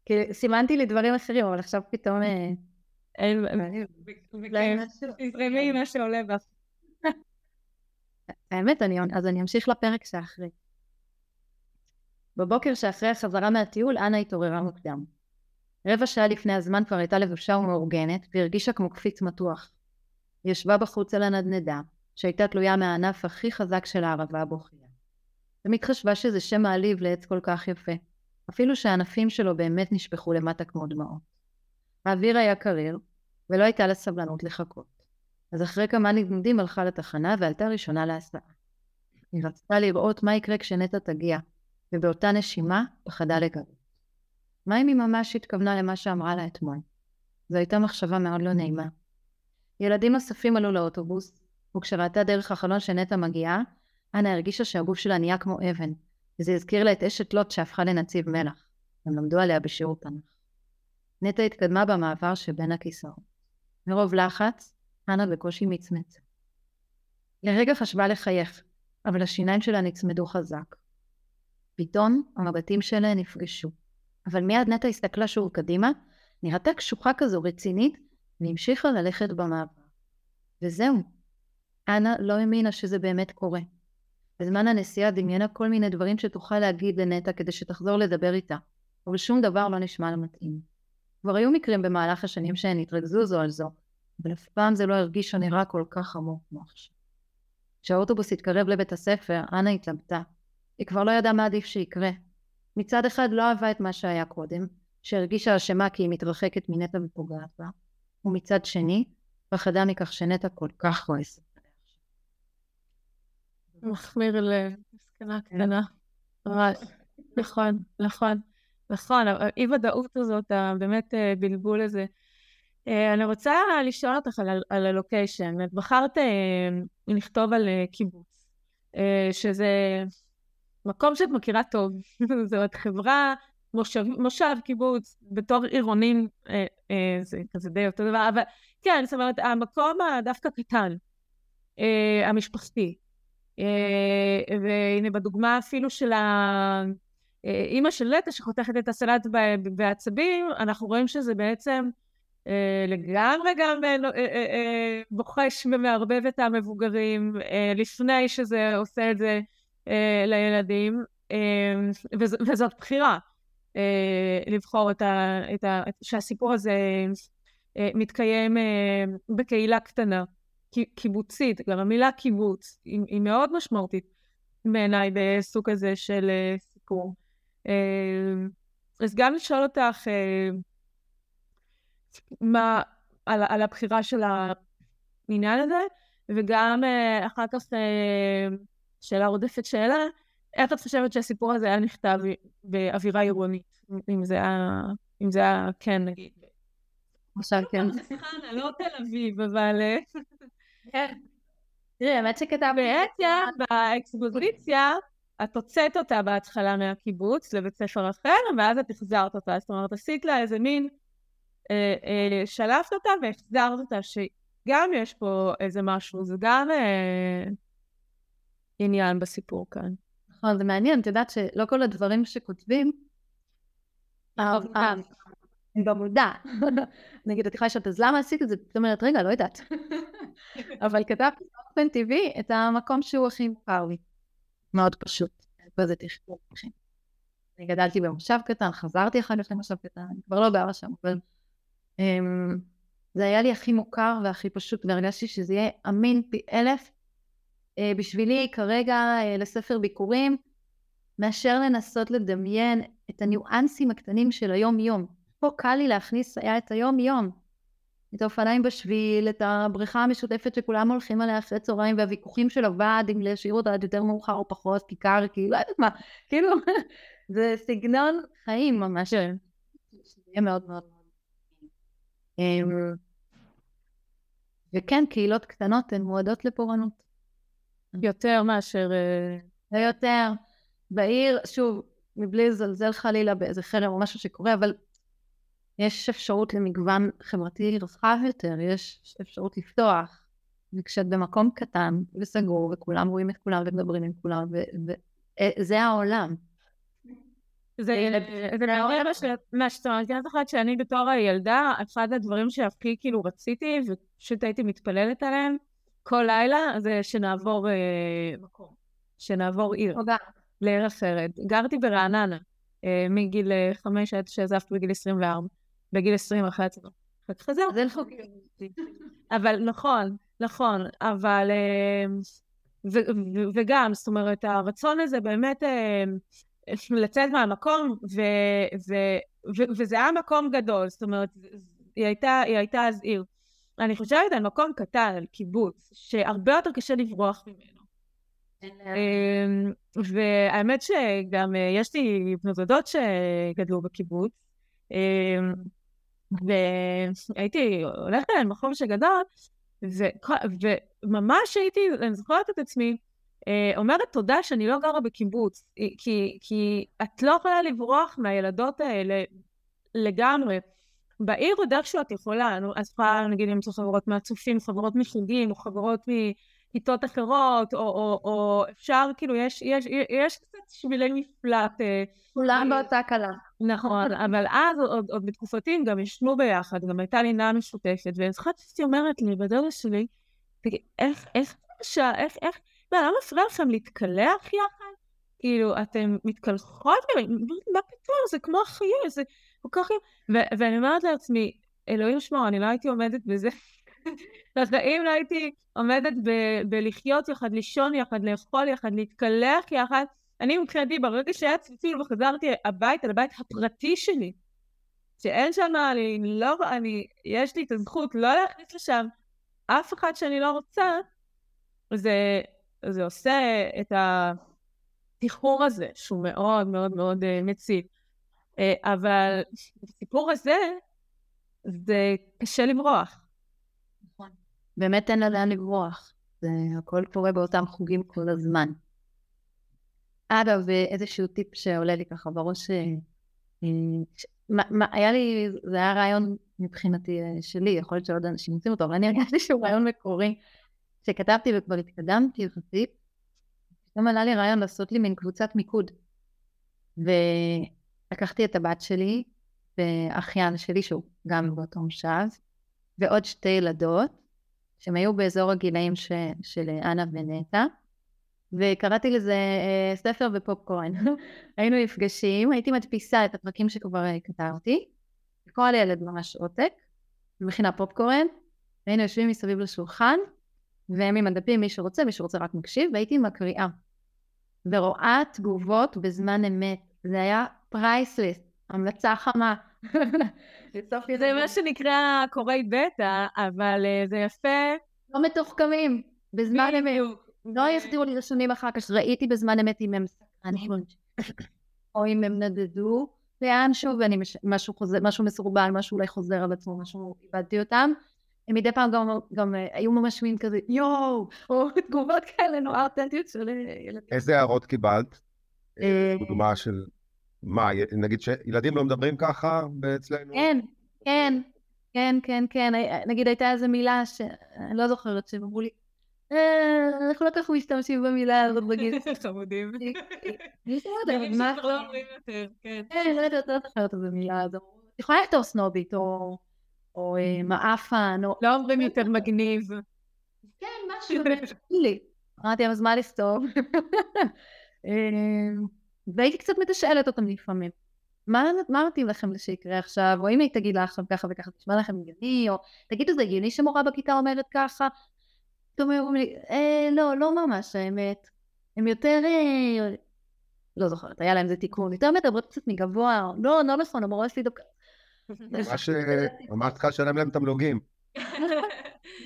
כי סימנתי לי דברים אחרים, אבל עכשיו פתאום... אה, אין... תזרמי מה שעולה בך. האמת, אז אני אמשיך לפרק שאחרי. בבוקר שאחרי החזרה מהטיול, אנה התעוררה מוקדם. רבע שעה לפני הזמן כבר הייתה לבושה ומאורגנת, והרגישה כמו קפיץ מתוח. היא ישבה בחוץ על הנדנדה, שהייתה תלויה מהענף הכי חזק של הערבה הבוכייה. תמיד חשבה שזה שם מעליב לעץ כל כך יפה, אפילו שהענפים שלו באמת נשפכו למטה כמו דמעות. האוויר היה קריר, ולא הייתה לה סבלנות לחכות. אז אחרי כמה נדנודים הלכה לתחנה ועלתה ראשונה להסעה. היא רצתה לראות מה יקרה כשנטע תגיע, ובאותה נשימה פחדה לגלות. מה אם היא ממש התכוונה למה שאמרה לה אתמול? זו הייתה מחשבה מאוד לא נעימה. ילדים נוספים עלו לאוטובוס, וכשראתה דרך החלון שנטע מגיעה, אנה הרגישה שהגוף שלה נהיה כמו אבן, וזה הזכיר לה את אשת לוט שהפכה לנציב מלח. הם למדו עליה בשיעור תנ"ך. נטע התקדמה במעבר שבין הכיסאות. מרוב לחץ, אנה בקושי מצמצה. לרגע חשבה לחייך, אבל השיניים שלה נצמדו חזק. פתאום המבטים שלהן נפגשו. אבל מיד נטע הסתכלה שוב קדימה, נראתה קשוחה כזו רצינית, והמשיכה ללכת במעבר. וזהו. אנה לא האמינה שזה באמת קורה. בזמן הנסיעה דמיינה כל מיני דברים שתוכל להגיד לנטע כדי שתחזור לדבר איתה, אבל שום דבר לא נשמע לה מתאים. כבר היו מקרים במהלך השנים שהן התרכזו זו על זו, אבל אף פעם זה לא הרגיש או נראה כל כך חמור כמו עכשיו. כשהאוטובוס התקרב לבית הספר, אנה התלבטה. היא כבר לא ידעה מה עדיף שיקרה, מצד אחד לא אהבה את מה שהיה קודם, שהרגישה אשמה כי היא מתרחקת מנטע ופוגעת בה, ומצד שני, פחדה מכך שנטע כל כך כועסת. מחמיר לב, מסכנה קטנה. נכון, נכון, נכון, האי ודאות הזאת, באמת בלבול הזה. אה, אני רוצה לשאול אותך על, הלוקיישן. את בחרת אה, לכתוב על אה, קיבוץ, שזה מקום שאת מכירה טוב. זאת חברה, מושב, מושב קיבוץ, בתור עירונים, זה כזה די אותו דבר, אבל כן, זאת אומרת, המקום הדווקא קטן, המשפחתי. והנה בדוגמה אפילו של האימא של נטע שחותכת את הסלט בעצבים, אנחנו רואים שזה בעצם לגמרי גם אה, אה, בוחש ומערבב את המבוגרים לפני שזה עושה את זה לילדים, וזאת בחירה לבחור את ה... את ה... שהסיפור הזה מתקיים בקהילה קטנה, קיבוצית, גם המילה קיבוץ היא, היא מאוד משמעותית בעיניי בסוג הזה של סיפור. אז גם לשאול אותך, מה, על, על הבחירה של העניין הזה, וגם אה, אחר כך אה, שאלה רודפת שאלה, איך את חושבת שהסיפור הזה היה נכתב באווירה עירונית, אם זה היה, אם זה היה כן נגיד. עכשיו כן. לא תל אביב, אבל... אה, כן. תראי, האמת שכתב... בעצם באקספוזיציה, את הוצאת אותה בהתחלה מהקיבוץ לבית ספר אחר, ואז את החזרת אותה. זאת אומרת, עשית לה איזה מין שלפת אותה והחזרת אותה, שגם יש פה איזה משהו, זה גם אה, עניין בסיפור כאן. נכון, זה מעניין, את יודעת שלא כל הדברים שכותבים, הם במודע. נגיד, את יכולה לשאול, אז למה עשית את זה? זאת אומרת, רגע, לא יודעת. אבל כתבתי באופן טבעי את המקום שהוא הכי מוכר לי. מאוד פשוט. פה זה תכתוב. אני גדלתי במושב קטן, חזרתי אחר כך למושב קטן, אני כבר לא גרה שם, אבל זה היה לי הכי מוכר והכי פשוט, והרגשתי שזה יהיה אמין פי אלף אה, בשבילי כרגע אה, לספר ביקורים, מאשר לנסות לדמיין את הניואנסים הקטנים של היום-יום. פה קל לי להכניס היה את היום-יום. את האופניים בשביל, את הבריכה המשותפת שכולם הולכים עליה אחרי צהריים והוויכוחים של הוועד אם להשאיר אותה עד יותר מאוחר או פחות, כיכר, כאילו, לא יודעת מה, כאילו, זה סגנון חיים ממש. כן. זה יהיה מאוד מאוד אמ, וכן, קהילות קטנות הן מועדות לפורענות. יותר מאשר... אה, בעיר, שוב, מבלי לזלזל חלילה באיזה חרם או משהו שקורה, אבל יש אפשרות למגוון חברתי רחב יותר, יש אפשרות לפתוח. וכשאת במקום קטן וסגור וכולם רואים את כולם ומדברים עם כולם וזה אה, העולם. זה מעורר מה שאתה אומרת, אני זוכרת שאני בתור הילדה, אחד הדברים שהכי כאילו רציתי, ופשוט הייתי מתפללת עליהם כל לילה, זה שנעבור אה, מקום, שנעבור עיר, לעיר אחרת. גרתי ברעננה אה, מגיל אה, חמש עד שעזבתי בגיל 24, בגיל 20 אחרי הצבא. חזרתי. זה לא אבל נכון, נכון, אבל... וגם, זאת אומרת, הרצון הזה באמת לצאת מהמקום, ו, ו, ו, וזה היה מקום גדול, זאת אומרת, היא הייתה, היא הייתה אז עיר. אני חושבת על מקום קטן, על קיבוץ, שהרבה יותר קשה לברוח ממנו. אמ, והאמת שגם אה, יש לי בנות דודות שגדלו בקיבוץ, אמ, והייתי הולכת למקום שגדול, וממש הייתי, אני זוכרת את עצמי, אומרת תודה שאני לא גרה בקיבוץ, כי, כי את לא יכולה לברוח מהילדות האלה לגמרי. בעיר עוד איכשהו את יכולה, אז יכולה נגיד למצוא חברות מהצופים, חברות מחוגים, או חברות מכיתות אחרות, או, או, או אפשר, כאילו, יש, יש, יש קצת שבילי מפלט. אה, כולם באותה קלה. נכון, אבל אז עוד, עוד בתקופתי גם ישנו ביחד, גם הייתה לינה משותפת, ואני זוכרת שהייתי אומרת לי, בדודה שלי, איך, איך, איך, איך, מה, לא מפריע לכם להתקלח יחד? כאילו, אתם מתקלחות? מה פתאום? זה כמו החיים, זה כל כך... ואני אומרת לעצמי, אלוהים שמור, אני לא הייתי עומדת בזה. בחיים לא הייתי עומדת בלחיות יחד, לישון יחד, לאכול יחד, להתקלח יחד. אני מבחינתי, ברגע שהיה צלצול וחזרתי הביתה, לבית הפרטי שלי, שאין שם, אני לא, אני, יש לי את הזכות לא להכניס לשם אף אחד שאני לא רוצה, זה, זה עושה את התחקור הזה, שהוא מאוד מאוד מאוד uh, מציב. Uh, אבל בסיפור הזה, זה קשה לברוח. נכון. באמת אין לה לאן לברוח. זה הכל קורה באותם חוגים כל הזמן. אגב, איזשהו טיפ שעולה לי ככה בראש, אה, אה, מה, מה, היה לי, זה היה רעיון מבחינתי אה, שלי, יכול להיות שעוד אנשים יוצאים אותו, אבל אני הרגשתי שהוא רעיון מקורי, שכתבתי וכבר התקדמתי יחסית, פתאום עלה לי רעיון לעשות לי מין קבוצת מיקוד. ולקחתי את הבת שלי, ואחיין שלי, שהוא גם באותו מושב, ועוד שתי ילדות, שהם היו באזור הגילאים ש, של אנה ונטע, וקראתי לזה אה, ספר ופופקורן. היינו נפגשים, הייתי מדפיסה את הפרקים שכבר אה, כתבתי, כל ילד ממש עותק, מכינה פופקורן, והיינו יושבים מסביב לשולחן, והם עם הדפים, מי שרוצה, מי שרוצה רק מקשיב, והייתי מקריאה. ורואה תגובות בזמן אמת. זה היה priceless, המלצה חמה. זה מה שנקרא קוראי בטא, אבל אה, זה יפה. לא מתוחכמים, בזמן אמת. לא יחזירו לי רשמים אחר כך, ראיתי בזמן אמת אם הם סקרנים, או אם הם נדדו משהו, חוזר, משהו מסורבל, משהו אולי חוזר על עצמו, משהו, איבדתי אותם. הם מדי פעם גם, גם אה, היו ממש מין כזה, יואו, או תגובות כאלה נורא אותנטיות של אה, ילדים. איזה הערות קיבלת? אה, דוגמה של, מה, נגיד שילדים לא מדברים ככה אצלנו? כן, כן, כן, כן, כן. נגיד הייתה איזו מילה שאני לא זוכרת, שהם אמרו לי, אנחנו לא כל כך משתמשים במילה הזאת בגיל. חמודים. מה? לא אומרים יותר, כן. כן, לא יודעת, לא זוכרת איזה מילה הזאת. יכולה לכתוב סנובית, או... או אה, מעפן, או... לא אומרים יותר מגניב. כן, משהו לי. אמרתי, אז מה לכתוב? אמ, והייתי קצת מתשאלת אותם לפעמים. מה, מה מתאים לכם שיקרה עכשיו? או אם היא תגיד לה עכשיו ככה וככה, תשמע לכם הגיוני, או תגידו, זה הגיוני שמורה בכיתה אומרת ככה? פתאום אומרים לי, אה, לא, לא ממש האמת. הם יותר, אה, לא זוכרת, היה להם איזה תיקון, יותר מדברות קצת מגבוה, לא, לא נכון, המורה שלי דווקא ממש אמרת לך לשלם להם תמלוגים.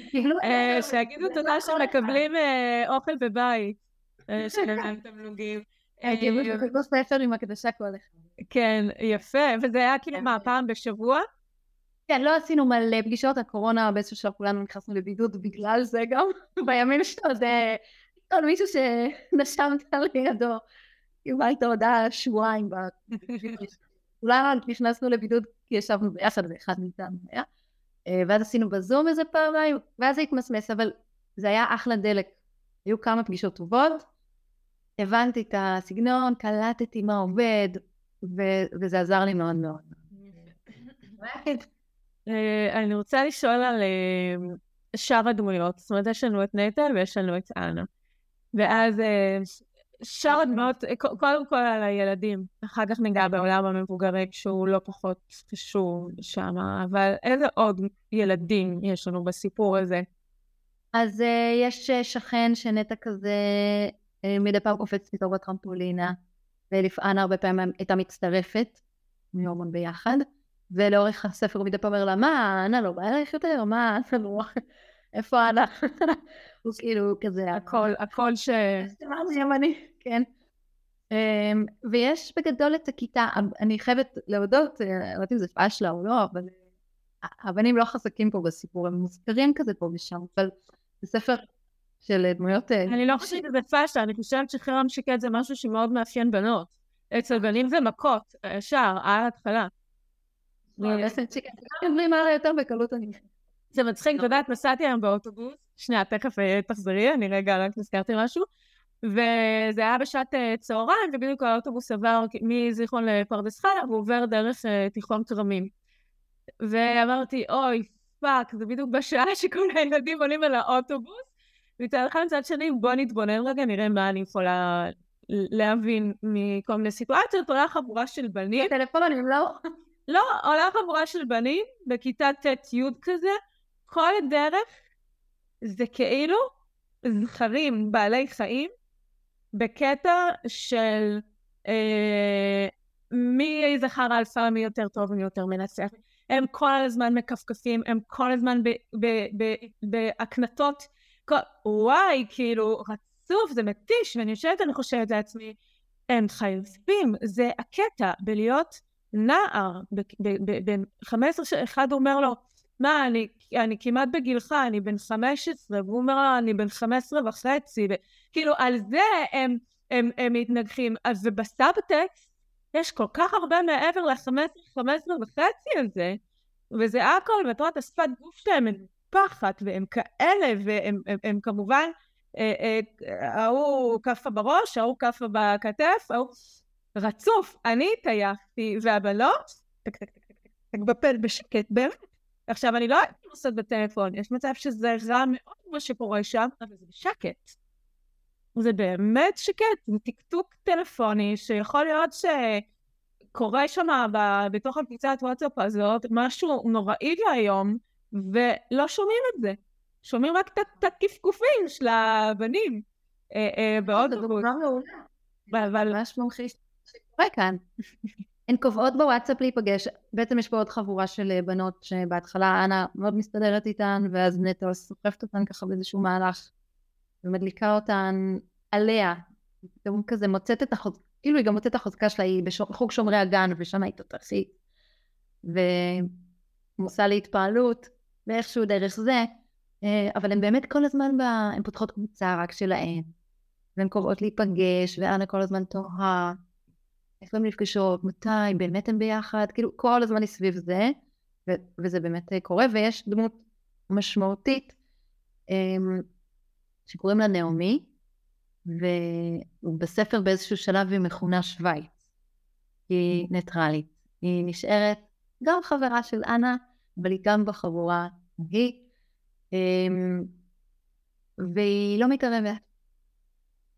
כאילו, אה, שיגידו תודה שמקבלים אה, אוכל בבית, אה, שלם להם תמלוגים. כאילו שכתבו ספר עם הקדשה כל אחד. כן, יפה, וזה היה כאילו מה, פעם בשבוע? כן, לא עשינו מלא פגישות, הקורונה באיזשהו שלב כולנו נכנסנו לבידוד בגלל זה גם, בימים שעוד כל מישהו שנשמת לידו, קיבלת הודעה שבועיים אולי נכנסנו לבידוד כי ישבנו ביחד ואחד מאיתנו היה, אה, ואז עשינו בזום איזה פעמיים, ואז זה התמסמס, אבל זה היה אחלה דלק. היו כמה פגישות טובות, הבנתי את הסגנון, קלטתי מה עובד, ו- וזה עזר לי מאוד מאוד. אה, אני רוצה לשאול על אה, שאר הדמויות, זאת אומרת, יש לנו את נטע ויש לנו את אנה. ואז שאר הדמעות, קודם כל על הילדים, אחר כך ניגע בעולם המבוגרים שהוא לא פחות קשור שם, אבל איזה עוד ילדים יש לנו בסיפור הזה? אז uh, יש אה, שכן שנטע כזה uh, מדי פעם קופץ פתאום בטרמפולינה, ולפען הרבה פעמים הייתה מצטרפת, מיומון ביחד, ולאורך הספר הוא מדי פעם אומר לה, מה, אנה לא בא אלייך יותר? מה, אנה לא... איפה אנה? הוא כאילו כזה הכל, הכל ש... אמרתי ימני, כן. אמ, ויש בגדול את הכיתה, אני חייבת להודות, אה, לא יודעת אם זה פאשלה או לא, אבל אה, הבנים לא חזקים פה בסיפור, הם מוזכרים כזה פה ושם, אבל זה ספר של דמויות... אה, אני לא חושבת שזה פאשלה, אני חושבת שחרם שקד זה משהו שמאוד מאפיין בנות. אצל בנים זה מכות, ישר, על ההתחלה. אומרים הלאה יותר בקלות אני... זה מצחיק, את יודעת, נסעתי היום באוטובוס, שנייה, תכף תחזרי, אני רגע רק נזכרתי משהו. וזה היה בשעת אה, צהריים, ובדיוק האוטובוס עבר מזיכרון לפרדס חנה, והוא עובר דרך אה, תיכון כרמים. ואמרתי, אוי, fuck, זה בדיוק בשעה שכל הילדים עולים על האוטובוס, מצד אחד מצד שני, בוא נתבונן רגע, נראה מה אני יכולה להבין מכל מיני סיטואציות. עולה חבורה של בנים. טלפונים, לא? לא, עולה חבורה של בנים, בכיתה ט'-י' כזה, כל הדרך זה כאילו זכרים בעלי חיים בקטע של אה, מי זכר אלפא, מי יותר טוב, מי יותר מנצח. הם כל הזמן מכפכפים, הם כל הזמן בהקנטות. וואי, כאילו, רצוף, זה מתיש, ואני יושבת, אני חושבת לעצמי, הם חייבים, זה הקטע בלהיות נער, בן 15, שאחד אומר לו, מה, אני, אני כמעט בגילך, אני בן 15, והוא אומר לו, אני בן 15 וחצי, ו... כאילו, על זה הם, הם, הם מתנגחים. ובסאבטקסט יש כל כך הרבה מעבר ל-15, 15 וחצי הזה, וזה הכל, ואת רואה את השפת גוף שלהם מנופחת, והם כאלה, והם הם, הם, כמובן, ההוא אה, אה, כאפה בראש, ההוא כאפה בכתף, ההוא רצוף. אני התעייפתי, והבנות, טק טק טק טק טק בפלא בשקט, באמת. עכשיו, אני לא יודעת מה לעשות בטלפון, יש מצב שזה רע מאוד מה שקורה שם, אבל זה בשקט. זה באמת שקט, זה טקטוק טלפוני שיכול להיות שקורה שם בתוך הקבוצת וואטסאפ הזאת משהו נוראי להיום, ולא שומעים את זה. שומעים רק את הקפקופים של הבנים. אה, אה, בעוד זה דוגמה מעולה. אבל... ממש ממחיש שקורה כאן. הן קובעות בוואטסאפ להיפגש, בעצם יש פה עוד חבורה של אה, בנות שבהתחלה אנה מאוד מסתדרת איתן ואז נטו סוחפת אותן ככה באיזשהו מהלך ומדליקה אותן עליה, פתאום כזה מוצאת את החוזקה, כאילו היא גם מוצאת את החוזקה שלה, היא בחוג שומרי הגן ושם היא תותחית ועושה להתפעלות ואיכשהו דרך זה, אה, אבל הן באמת כל הזמן, בה, הן פותחות קבוצה רק שלהן. והן קוראות להיפגש ואנה כל הזמן תוהה איפה הן נפגשות, מתי, באמת הן ביחד, כאילו כל הזמן היא סביב זה, ו- וזה באמת אה, קורה, ויש דמות משמעותית um, שקוראים לה נעמי, ובספר באיזשהו שלב היא מכונה שווייץ. היא ניטרלית. היא נשארת גם חברה של אנה, אבל היא גם בחבורה היא, um, והיא לא מתערבת.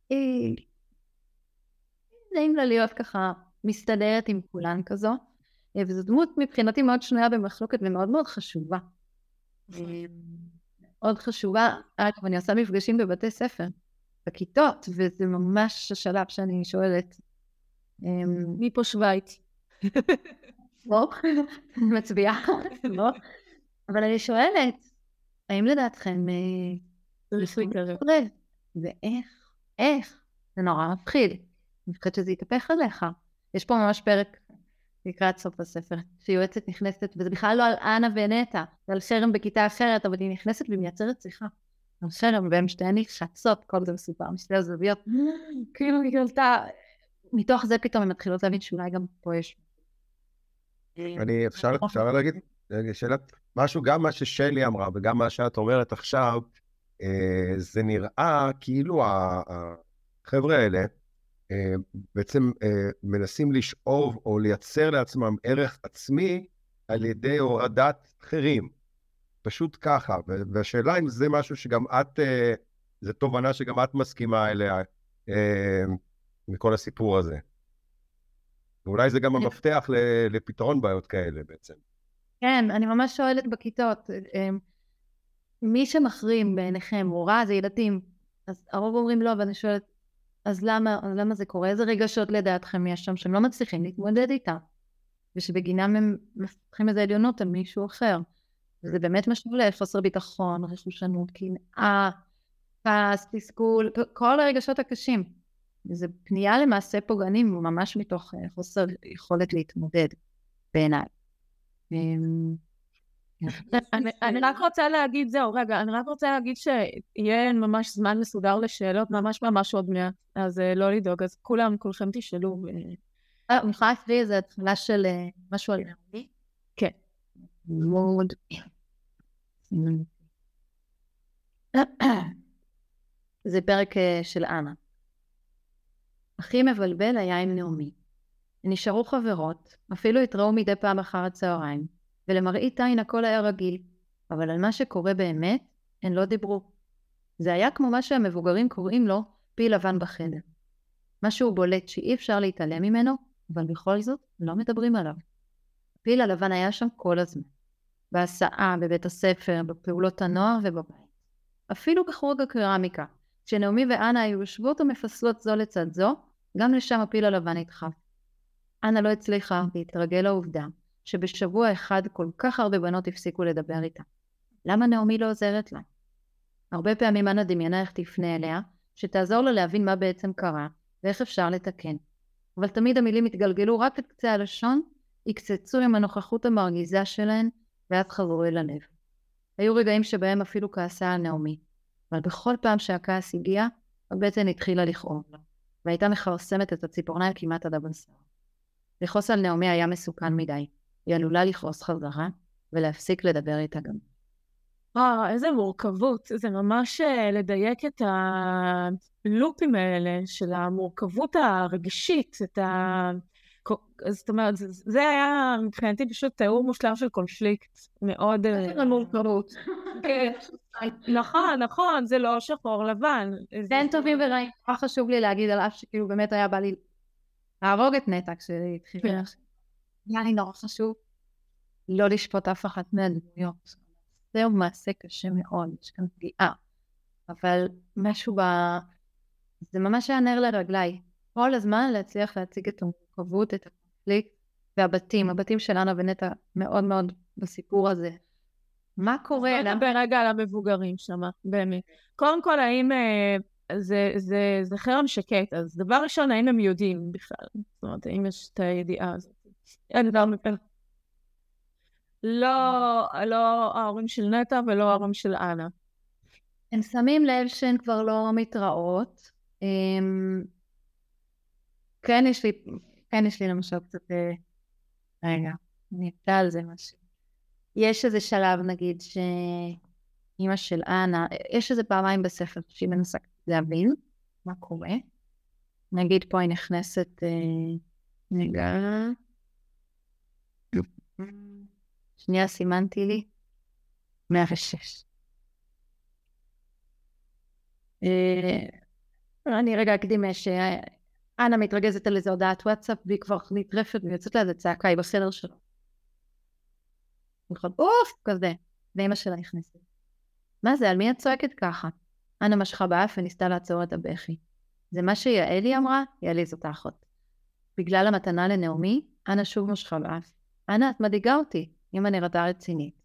היא נעים לה להיות ככה מסתדרת עם כולן כזו, אה, וזו דמות מבחינתי מאוד שנויה במחלוקת ומאוד מאוד חשובה. אה, מאוד חשובה, אגב אני עושה מפגשים בבתי ספר, בכיתות, וזה ממש השלב שאני שואלת, אה, מי פה שווייץ? לא, מצביעה, לא, אבל אני שואלת, האם לדעתכם צריך להתערב? ואיך, איך? זה נורא מפחיד. אני חושבת שזה יתהפך עליך. יש פה ממש פרק לקראת סוף הספר, שיועצת נכנסת, וזה בכלל לא על אנה ונטע, זה על חרם בכיתה אחרת, אבל היא נכנסת והיא מייצרת שיחה. על חרם, והן שתיהן נחשצות, כל זה מסופר משתי הזוויות. כאילו היא גלתה, מתוך זה פתאום הן מתחילות להבין שאולי גם פה יש... אני, אפשר, אפשר להגיד, שאלה, משהו, גם מה ששלי אמרה וגם מה שאת אומרת עכשיו, אה, זה נראה כאילו החבר'ה האלה, בעצם אה, מנסים לשאוב או לייצר לעצמם ערך עצמי על ידי הורדת אחרים. פשוט ככה. והשאלה אם זה משהו שגם את, אה, זו תובנה שגם את מסכימה אליה מכל הסיפור הזה. ואולי זה גם המפתח לפתרון בעיות כאלה בעצם. כן, אני ממש שואלת בכיתות, מי שמחרים בעיניכם מורה זה ילדים, אז הרוב אומרים לא, ואני שואלת, אז למה, למה זה קורה? איזה רגשות לדעתכם יש שם שהם לא מצליחים להתמודד איתם? ושבגינם הם מפתחים איזה עליונות על מישהו אחר. וזה באמת משהו לחוסר ביטחון, רכושנות, קנאה, כעס, תסכול, כל הרגשות הקשים. זה פנייה למעשה פוגענים ממש מתוך אה, חוסר יכולת להתמודד בעיניי. אמ, אני רק רוצה להגיד, זהו, רגע, אני רק רוצה להגיד שיהיה ממש זמן מסודר לשאלות, ממש ממש עוד מעט, אז אה, לא לדאוג, אז כולם, כולכם תשאלו. אה, אני יכולה להקריא איזה התחלה של אה, משהו על נעמי? כן. מאוד. זה פרק של אנה. הכי מבלבל היה עם נעמי. נשארו חברות, אפילו התראו מדי פעם אחר הצהריים. ולמראית עין הכל היה רגיל, אבל על מה שקורה באמת, הן לא דיברו. זה היה כמו מה שהמבוגרים קוראים לו פיל לבן בחדר. משהו בולט שאי אפשר להתעלם ממנו, אבל בכל זאת לא מדברים עליו. הפיל הלבן היה שם כל הזמן. בהסעה, בבית הספר, בפעולות הנוער ובבית. אפילו בחוג הקרמיקה, כשנעמי ואנה היו יושבות ומפסלות זו לצד זו, גם לשם הפיל הלבן נדחף. אנה לא הצליחה להתרגל לעובדה שבשבוע אחד כל כך הרבה בנות הפסיקו לדבר איתה. למה נעמי לא עוזרת לה? הרבה פעמים אנה דמיינה איך תפנה אליה, שתעזור לה להבין מה בעצם קרה, ואיך אפשר לתקן. אבל תמיד המילים התגלגלו רק את קצה הלשון, הקצצו עם הנוכחות המרגיזה שלהן, ואז חזרו אל הלב. היו רגעים שבהם אפילו כעסה על נעמי, אבל בכל פעם שהכעס הגיע, הבטן התחילה לכאוב לה, והייתה מכרסמת את הציפורניים כמעט עד הבשר. לכעוס על נעמי היה מסוכן מדי, היא עלולה לכעוס חזרה, ולהפסיק לדבר איתה גם. וואו, איזה מורכבות. זה ממש אה, לדייק את הלופים האלה של המורכבות הרגשית, את ה... זאת אומרת, זה היה מבחינתי פשוט תיאור מושלם של קונפליקט מאוד... איזה מורכבות. כן. נכון, נכון, זה לא שחור לבן. אין טובים ורעים. מה חשוב לי להגיד על אף שכאילו באמת היה בא לי להרוג את נטע כשהתחיל. היה לי נורא חשוב לא לשפוט אף אחת מהדמויות. זהו מעשה קשה מאוד, יש כאן פגיעה. אבל משהו ב... זה ממש היה נר לרגליי. כל הזמן להצליח להציג את המורכבות, את הקונפליקט, והבתים, הבתים של אנה ונטע מאוד מאוד בסיפור הזה. מה קורה? בוא נדבר רגע על המבוגרים שם, באמת. קודם כל, האם אה, זה, זה, זה חרם שקט, אז דבר ראשון, האם הם יודעים בכלל? זאת אומרת, האם יש את הידיעה הזאת? אין דבר מפה. לא, לא ההורים של נטע ולא ההורים של אנה. הם שמים לב שהן כבר לא מתראות. הם... כן יש לי, כן יש לי למשל קצת, אה, רגע, אני אקטע על זה משהו. יש איזה שלב נגיד שאימא של אנה, יש איזה פעמיים בספר שהיא מנסה להבין מה קורה. נגיד פה היא נכנסת, אה, רגע, שנייה סימנתי לי, 106. אה, אני רגע אקדים שאנה מתרגזת על איזה הודעת וואטסאפ והיא כבר נטרפת ויוצאת לה איזה צעקה, היא בסדר שלו. נכון, אוף, כזה. ואימא שלה נכנסת. מה זה, על מי את צועקת ככה? אנה משכה באף וניסתה לעצור את הבכי. זה מה שיעלי אמרה? יעלי זאת האחות. בגלל המתנה לנעמי, אנה שוב משכה באף. אנה, את מדאיגה אותי. אמא נראתה רצינית.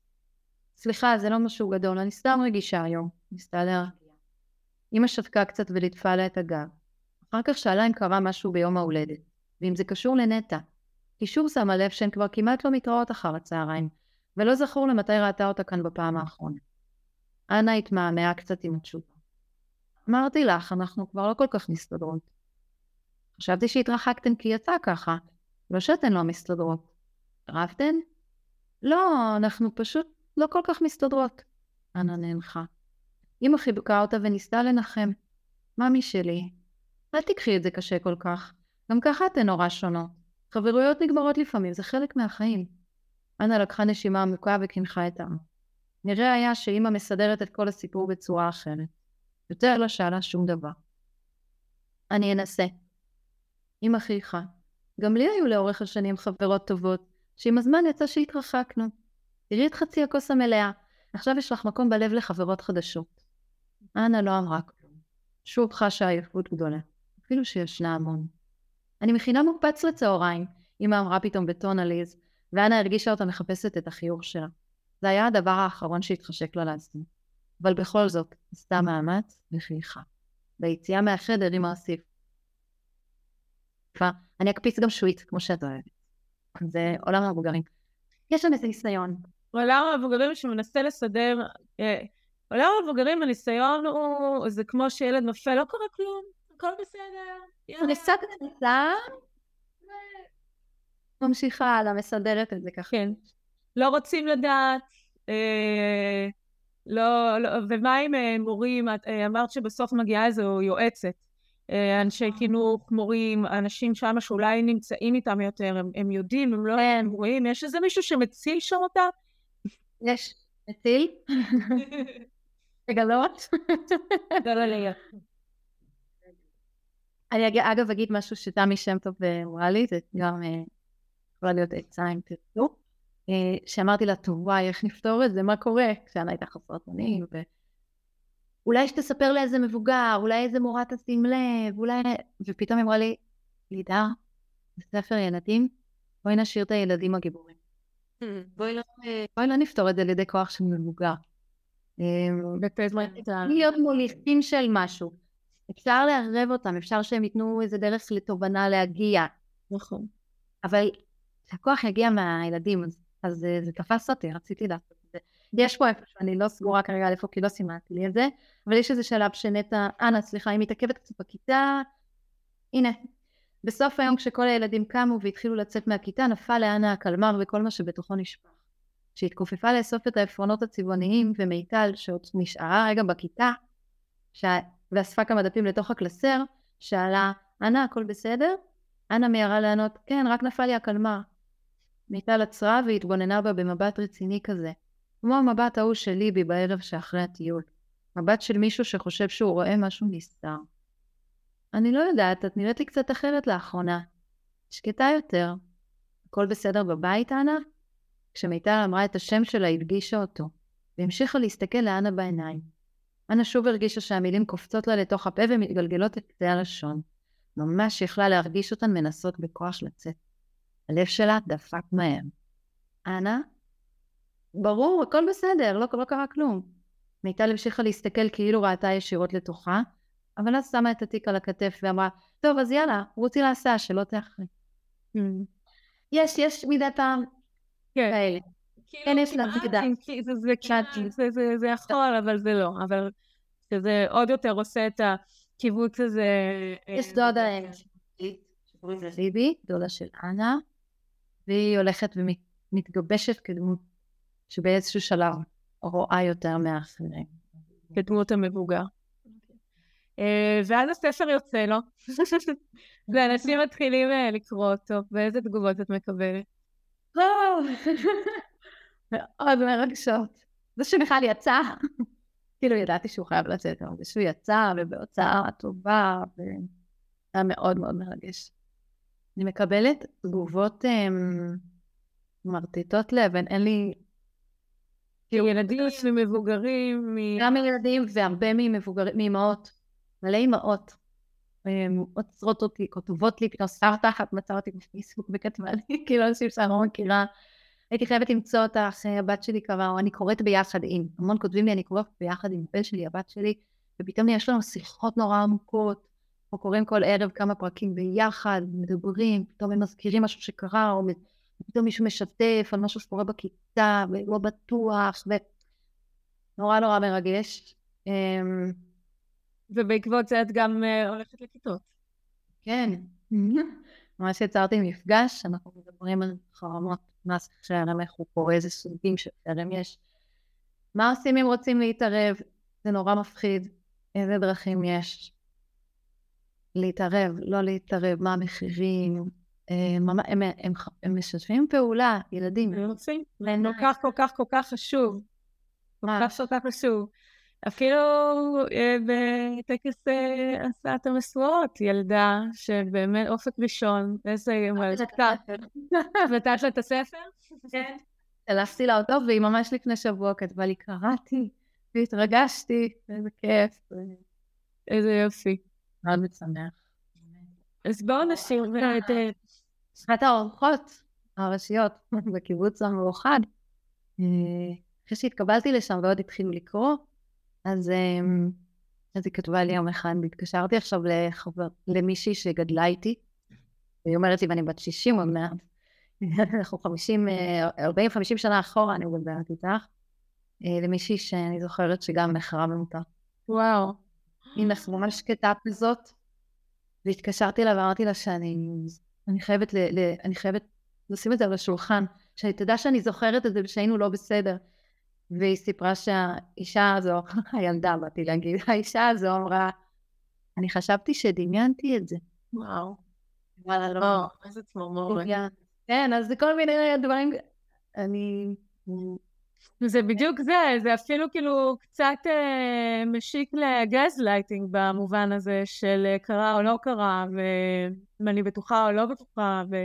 סליחה, זה לא משהו גדול, אני סתם רגישה היום. ניסתה להרגיע. אמא שתקה קצת וליטפה לה את הגב. אחר כך שאלה אם קרה משהו ביום ההולדת, ואם זה קשור לנטע. היא שוב שמה לב שהן כבר כמעט לא מתראות אחר הצהריים, ולא זכור למתי ראתה אותה כאן בפעם האחרונה. אנה התמהמהה קצת עם התשובה. אמרתי לך, אנחנו כבר לא כל כך מסתדרות. חשבתי שהתרחקתן כי יצא ככה, לא שאתן לא מסתדרות. רבתן? לא, אנחנו פשוט לא כל כך מסתדרות. אנה נאנחה. אמא חיבקה אותה וניסתה לנחם. ממי שלי, אל תיקחי את זה קשה כל כך. גם ככה אתן נורא שונות. חברויות נגמרות לפעמים, זה חלק מהחיים. אנה לקחה נשימה עמוקה וקינחה את העם. נראה היה שאמא מסדרת את כל הסיפור בצורה אחרת. יותר לא שאלה שום דבר. אני אנסה. אמא חייכה. גם לי היו לאורך השנים חברות טובות, שעם הזמן יצא שהתרחקנו. תראי את חצי הכוס המלאה, עכשיו יש לך מקום בלב לחברות חדשות. אנה לא אמרה כלום. שוב חשה עייפות גדולה, אפילו שישנה המון. אני מכינה מוקפץ לצהריים, אמא אמרה פתאום בטון עליז, ואנה הרגישה אותה מחפשת את החיוך שלה. זה היה הדבר האחרון שהתחשק לה לעשות. אבל בכל זאת, עשתה מאמץ וחייכה. ביציאה מהחדר אמא הוסיף. אני אקפיץ גם שווית, כמו שאת אוהבת. זה עולם המבוגרים. יש שם איזה ניסיון. עולם המבוגרים שמנסה לסדר, אה, עולם המבוגרים הניסיון הוא, זה כמו שילד נופל, לא קורה כלום, הכל בסדר. ריסת כניסה, ממשיכה הלאה, מסדרת את זה ככה. כן. לא רוצים לדעת, אה, לא, לא, ומה עם אה, מורים, את אה, אמרת שבסוף מגיעה איזו יועצת. אה, אנשי חינוך, מורים, אנשים שם שאולי נמצאים איתם יותר, הם, הם יודעים, הם לא הם רואים, יש איזה מישהו שמציל שם אותם? יש, מציל? לגלות? לא, לא, לא. אני אג... אגב אגיד משהו שתמי שם טוב אמרה לי, זה גם יכולה להיות עצה אם תרצו, שאמרתי לה, טוב וואי, איך נפתור את זה, מה קורה? כשאנה הייתה חסרת אונים, אולי שתספר לאיזה מבוגר, אולי איזה מורה תשים לב, אולי... ופתאום היא אמרה לי, לידר, בספר ילדים, בואי נשאיר את הילדים הגיבורים. בואי לא, בואי לא נפתור את זה על ידי כוח של מבוגר. אמ, להיות מוליכים של משהו. אפשר לערב אותם, אפשר שהם ייתנו איזה דרך לתובנה להגיע. נכון. אבל שהכוח יגיע מהילדים, אז, אז זה, זה תפס אותי, רציתי לעשות זה. יש פה איפה שאני לא סגורה כרגע על איפה, כי לא סימנתי לי את זה, אבל יש איזה שלב שנטע, אנה, סליחה, היא מתעכבת קצת בכיתה, הנה. בסוף היום כשכל הילדים קמו והתחילו לצאת מהכיתה, נפל לאנה הקלמר וכל מה שבתוכו נשפך. כשהתכופפה לאסוף את העפרונות הצבעוניים ומיטל שעוד נשארה רגע בכיתה ש... ואספה כמה דפים לתוך הקלסר, שאלה, אנה הכל בסדר? אנה מיהרה לענות, כן, רק נפל לי הקלמר. מיטל עצרה והתבוננה בה במבט רציני כזה, כמו המבט ההוא של ליבי בערב שאחרי הטיול. מבט של מישהו שחושב שהוא רואה משהו נסתר. אני לא יודעת, את נראית לי קצת אחרת לאחרונה. שקטה יותר. הכל בסדר בבית, אנה? כשמיטל אמרה את השם שלה, הדגישה אותו, והמשיכה להסתכל לאנה בעיניים. אנה שוב הרגישה שהמילים קופצות לה לתוך הפה ומתגלגלות את קצה הלשון. ממש יכלה להרגיש אותן מנסות בכוח לצאת. הלב שלה דפק מהר. אנה? ברור, הכל בסדר, לא, לא קרה כלום. מיטל המשיכה להסתכל כאילו ראתה ישירות לתוכה, אבל אז שמה את התיק על הכתף ואמרה, טוב, אז יאללה, רוצי להסעה, שלא תאחרי. Hmm. יש, יש מדי פעם כן. כאלה. כאילו כן, יש לה זגדה. זה יכול, אבל זה לא. אבל שזה עוד יותר עושה את הקיבוץ הזה. אה, יש דודה שקוראים לה ליבי, דודה של אנה, והיא הולכת ומתגבשת כדמות שבאיזשהו שלב רואה יותר מאחרים. כדמות המבוגר. אה, ואז הספר יוצא לו, ואנשים מתחילים אה, לקרוא אותו, ואיזה תגובות את מקבלת? מאוד מרגשות. זה שבכלל יצא, כאילו ידעתי שהוא חייב לצאת, אבל זה שהוא יצא ובהוצאה טובה, והיה מאוד מאוד מרגש. אני מקבלת תגובות um, מרטיטות לב, אין לי... כאילו ילדים ממבוגרים, מ... גם מילדים והרבה ממבוגרים, מאמהות, מלא אימהות. עוצרות אותי, כותבות לי, פתאום שר תחת, מצא אותי בפייסבוק וכתבה לי, כאילו אנשים שאני לא מכירה. הייתי חייבת למצוא אותך, הבת שלי קראה, או אני קוראת ביחד עם, המון כותבים לי, אני קוראת ביחד עם הבן שלי, הבת שלי, ופתאום יש לנו שיחות נורא עמוקות, או קוראים כל ערב כמה פרקים ביחד, מדברים, פתאום הם מזכירים משהו שקרה, או פתאום מישהו משתף על משהו שקורה בכיתה, ולא בטוח, ונורא נורא מרגש. אמ, ובעקבות זה את גם uh, הולכת לכיתות. כן, ממש יצרתי מפגש, אנחנו מדברים על חרמות, מה חרם, איך הוא קורה, איזה סוגים של חרם יש. מה עושים אם רוצים להתערב? זה נורא מפחיד. איזה דרכים יש? להתערב, לא להתערב, מה המחירים? אה, הם, הם, הם, הם משתפים פעולה, ילדים. הם רוצים. כל כך כל כך כל כך חשוב. כל כך כל כך חשוב. אפילו אה, בטקס אה, הסעת המשואות, ילדה שבאמת אופק ראשון, איזה מלכה. נתת לה את הספר? כן. הלכתי לאוטו והיא ממש לפני שבוע כתבה לי, קראתי והתרגשתי, איזה כיף. איזה יופי. מאוד מצמח. אז בואו נשאיר את... אחת האורחות הראשיות בקיבוץ המאוחד. אה, אחרי שהתקבלתי לשם ועוד התחילו לקרוא, אז, אמ, אז היא כתבה לי יום אחד, והתקשרתי עכשיו לחבר, למישהי שגדלה איתי, והיא אומרת לי, ואני בת 60 עוד מעט, אנחנו 50, 40-50 שנה אחורה אני מדברת איתך, אה, למישהי שאני זוכרת שגם נחרה במותה. וואו. היא ממש שקטה כזאת, והתקשרתי לה ואמרתי לה שאני אני חייבת, ל, ל, אני חייבת לשים את זה על השולחן, שאני תדע שאני זוכרת את זה ושהיינו לא בסדר. והיא סיפרה שהאישה הזו, הילדה באתי להגיד, האישה הזו אמרה, אני חשבתי שדמיינתי את זה. וואו. וואלה, לא. איזה צמרמורת. כן, אז זה כל מיני דברים, אני... זה בדיוק זה, זה אפילו כאילו קצת אה, משיק לגז לייטינג במובן הזה של אה, קרה או לא קרה, ואם אני בטוחה או לא בטוחה, ו...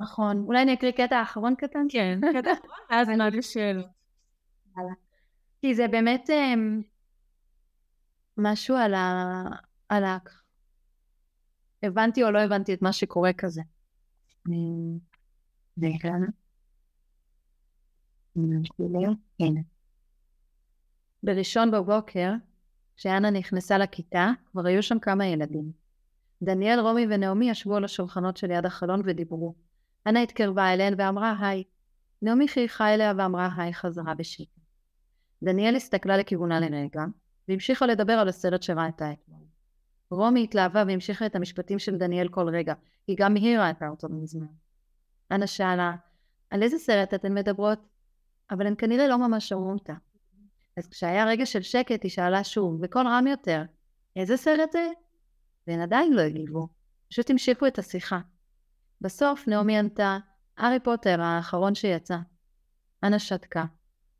נכון. אולי אני אקריא קטע אחרון קטן? כן, קטע אחרון, ואז נעלה שאלות. כי זה באמת אמ, משהו על ה... על ה... הבנתי או לא הבנתי את מה שקורה כזה. בראשון בבוקר, כשאנה נכנסה לכיתה, כבר היו שם כמה ילדים. דניאל, רומי ונעמי ישבו על השולחנות שליד החלון ודיברו. אנה התקרבה אליהן ואמרה היי. נעמי חייכה אליה ואמרה היי חזרה בשקט. דניאל הסתכלה לכיוונה לרגע, והמשיכה לדבר על הסרט שראתה אתמול. רומי התלהבה והמשיכה את המשפטים של דניאל כל רגע, כי גם היא ראתה אותו מזמן. אנה שאלה, על איזה סרט אתן מדברות? אבל הן כנראה לא ממש שמעו אותה. אז כשהיה רגע של שקט היא שאלה שוב, בקול רם יותר, איזה סרט זה? והן עדיין לא הגיבו, פשוט המשיכו את השיחה. בסוף נעמי ענתה, הארי פוטר האחרון שיצא. אנה שתקה.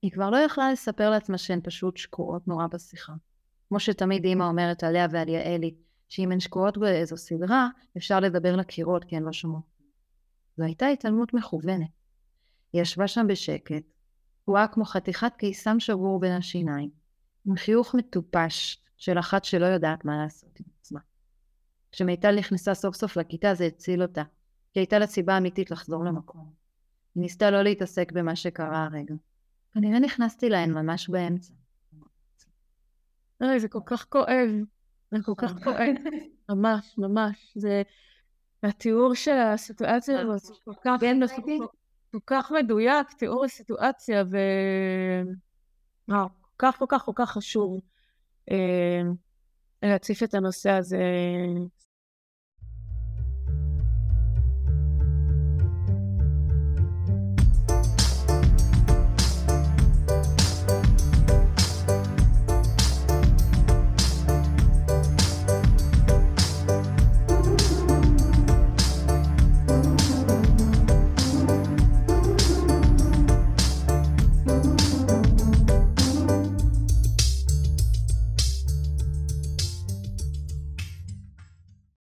היא כבר לא יכלה לספר לעצמה שהן פשוט שקועות נורא בשיחה. כמו שתמיד אימא אומרת עליה ועל יעלי, שאם הן שקועות באיזו סדרה, אפשר לדבר לקירות כי הן לא שומעות. זו הייתה התעלמות מכוונת. היא ישבה שם בשקט, תקועה כמו חתיכת קיסם שבור בין השיניים, עם חיוך מטופש של אחת שלא יודעת מה לעשות עם עצמה. כשמיטל נכנסה סוף סוף לכיתה זה הציל אותה, כי הייתה לה סיבה אמיתית לחזור למקום. היא ניסתה לא להתעסק במה שקרה הרגע. כנראה נכנסתי להן ממש באמצע. אוי, זה כל כך כואב. זה כל כך כואב. ממש, ממש. זה... התיאור של הסיטואציה הזאת כל כך... כל כך מדויק, תיאור הסיטואציה, ו... וואו, כל כך כל כך כל כך חשוב אה, להציף את הנושא הזה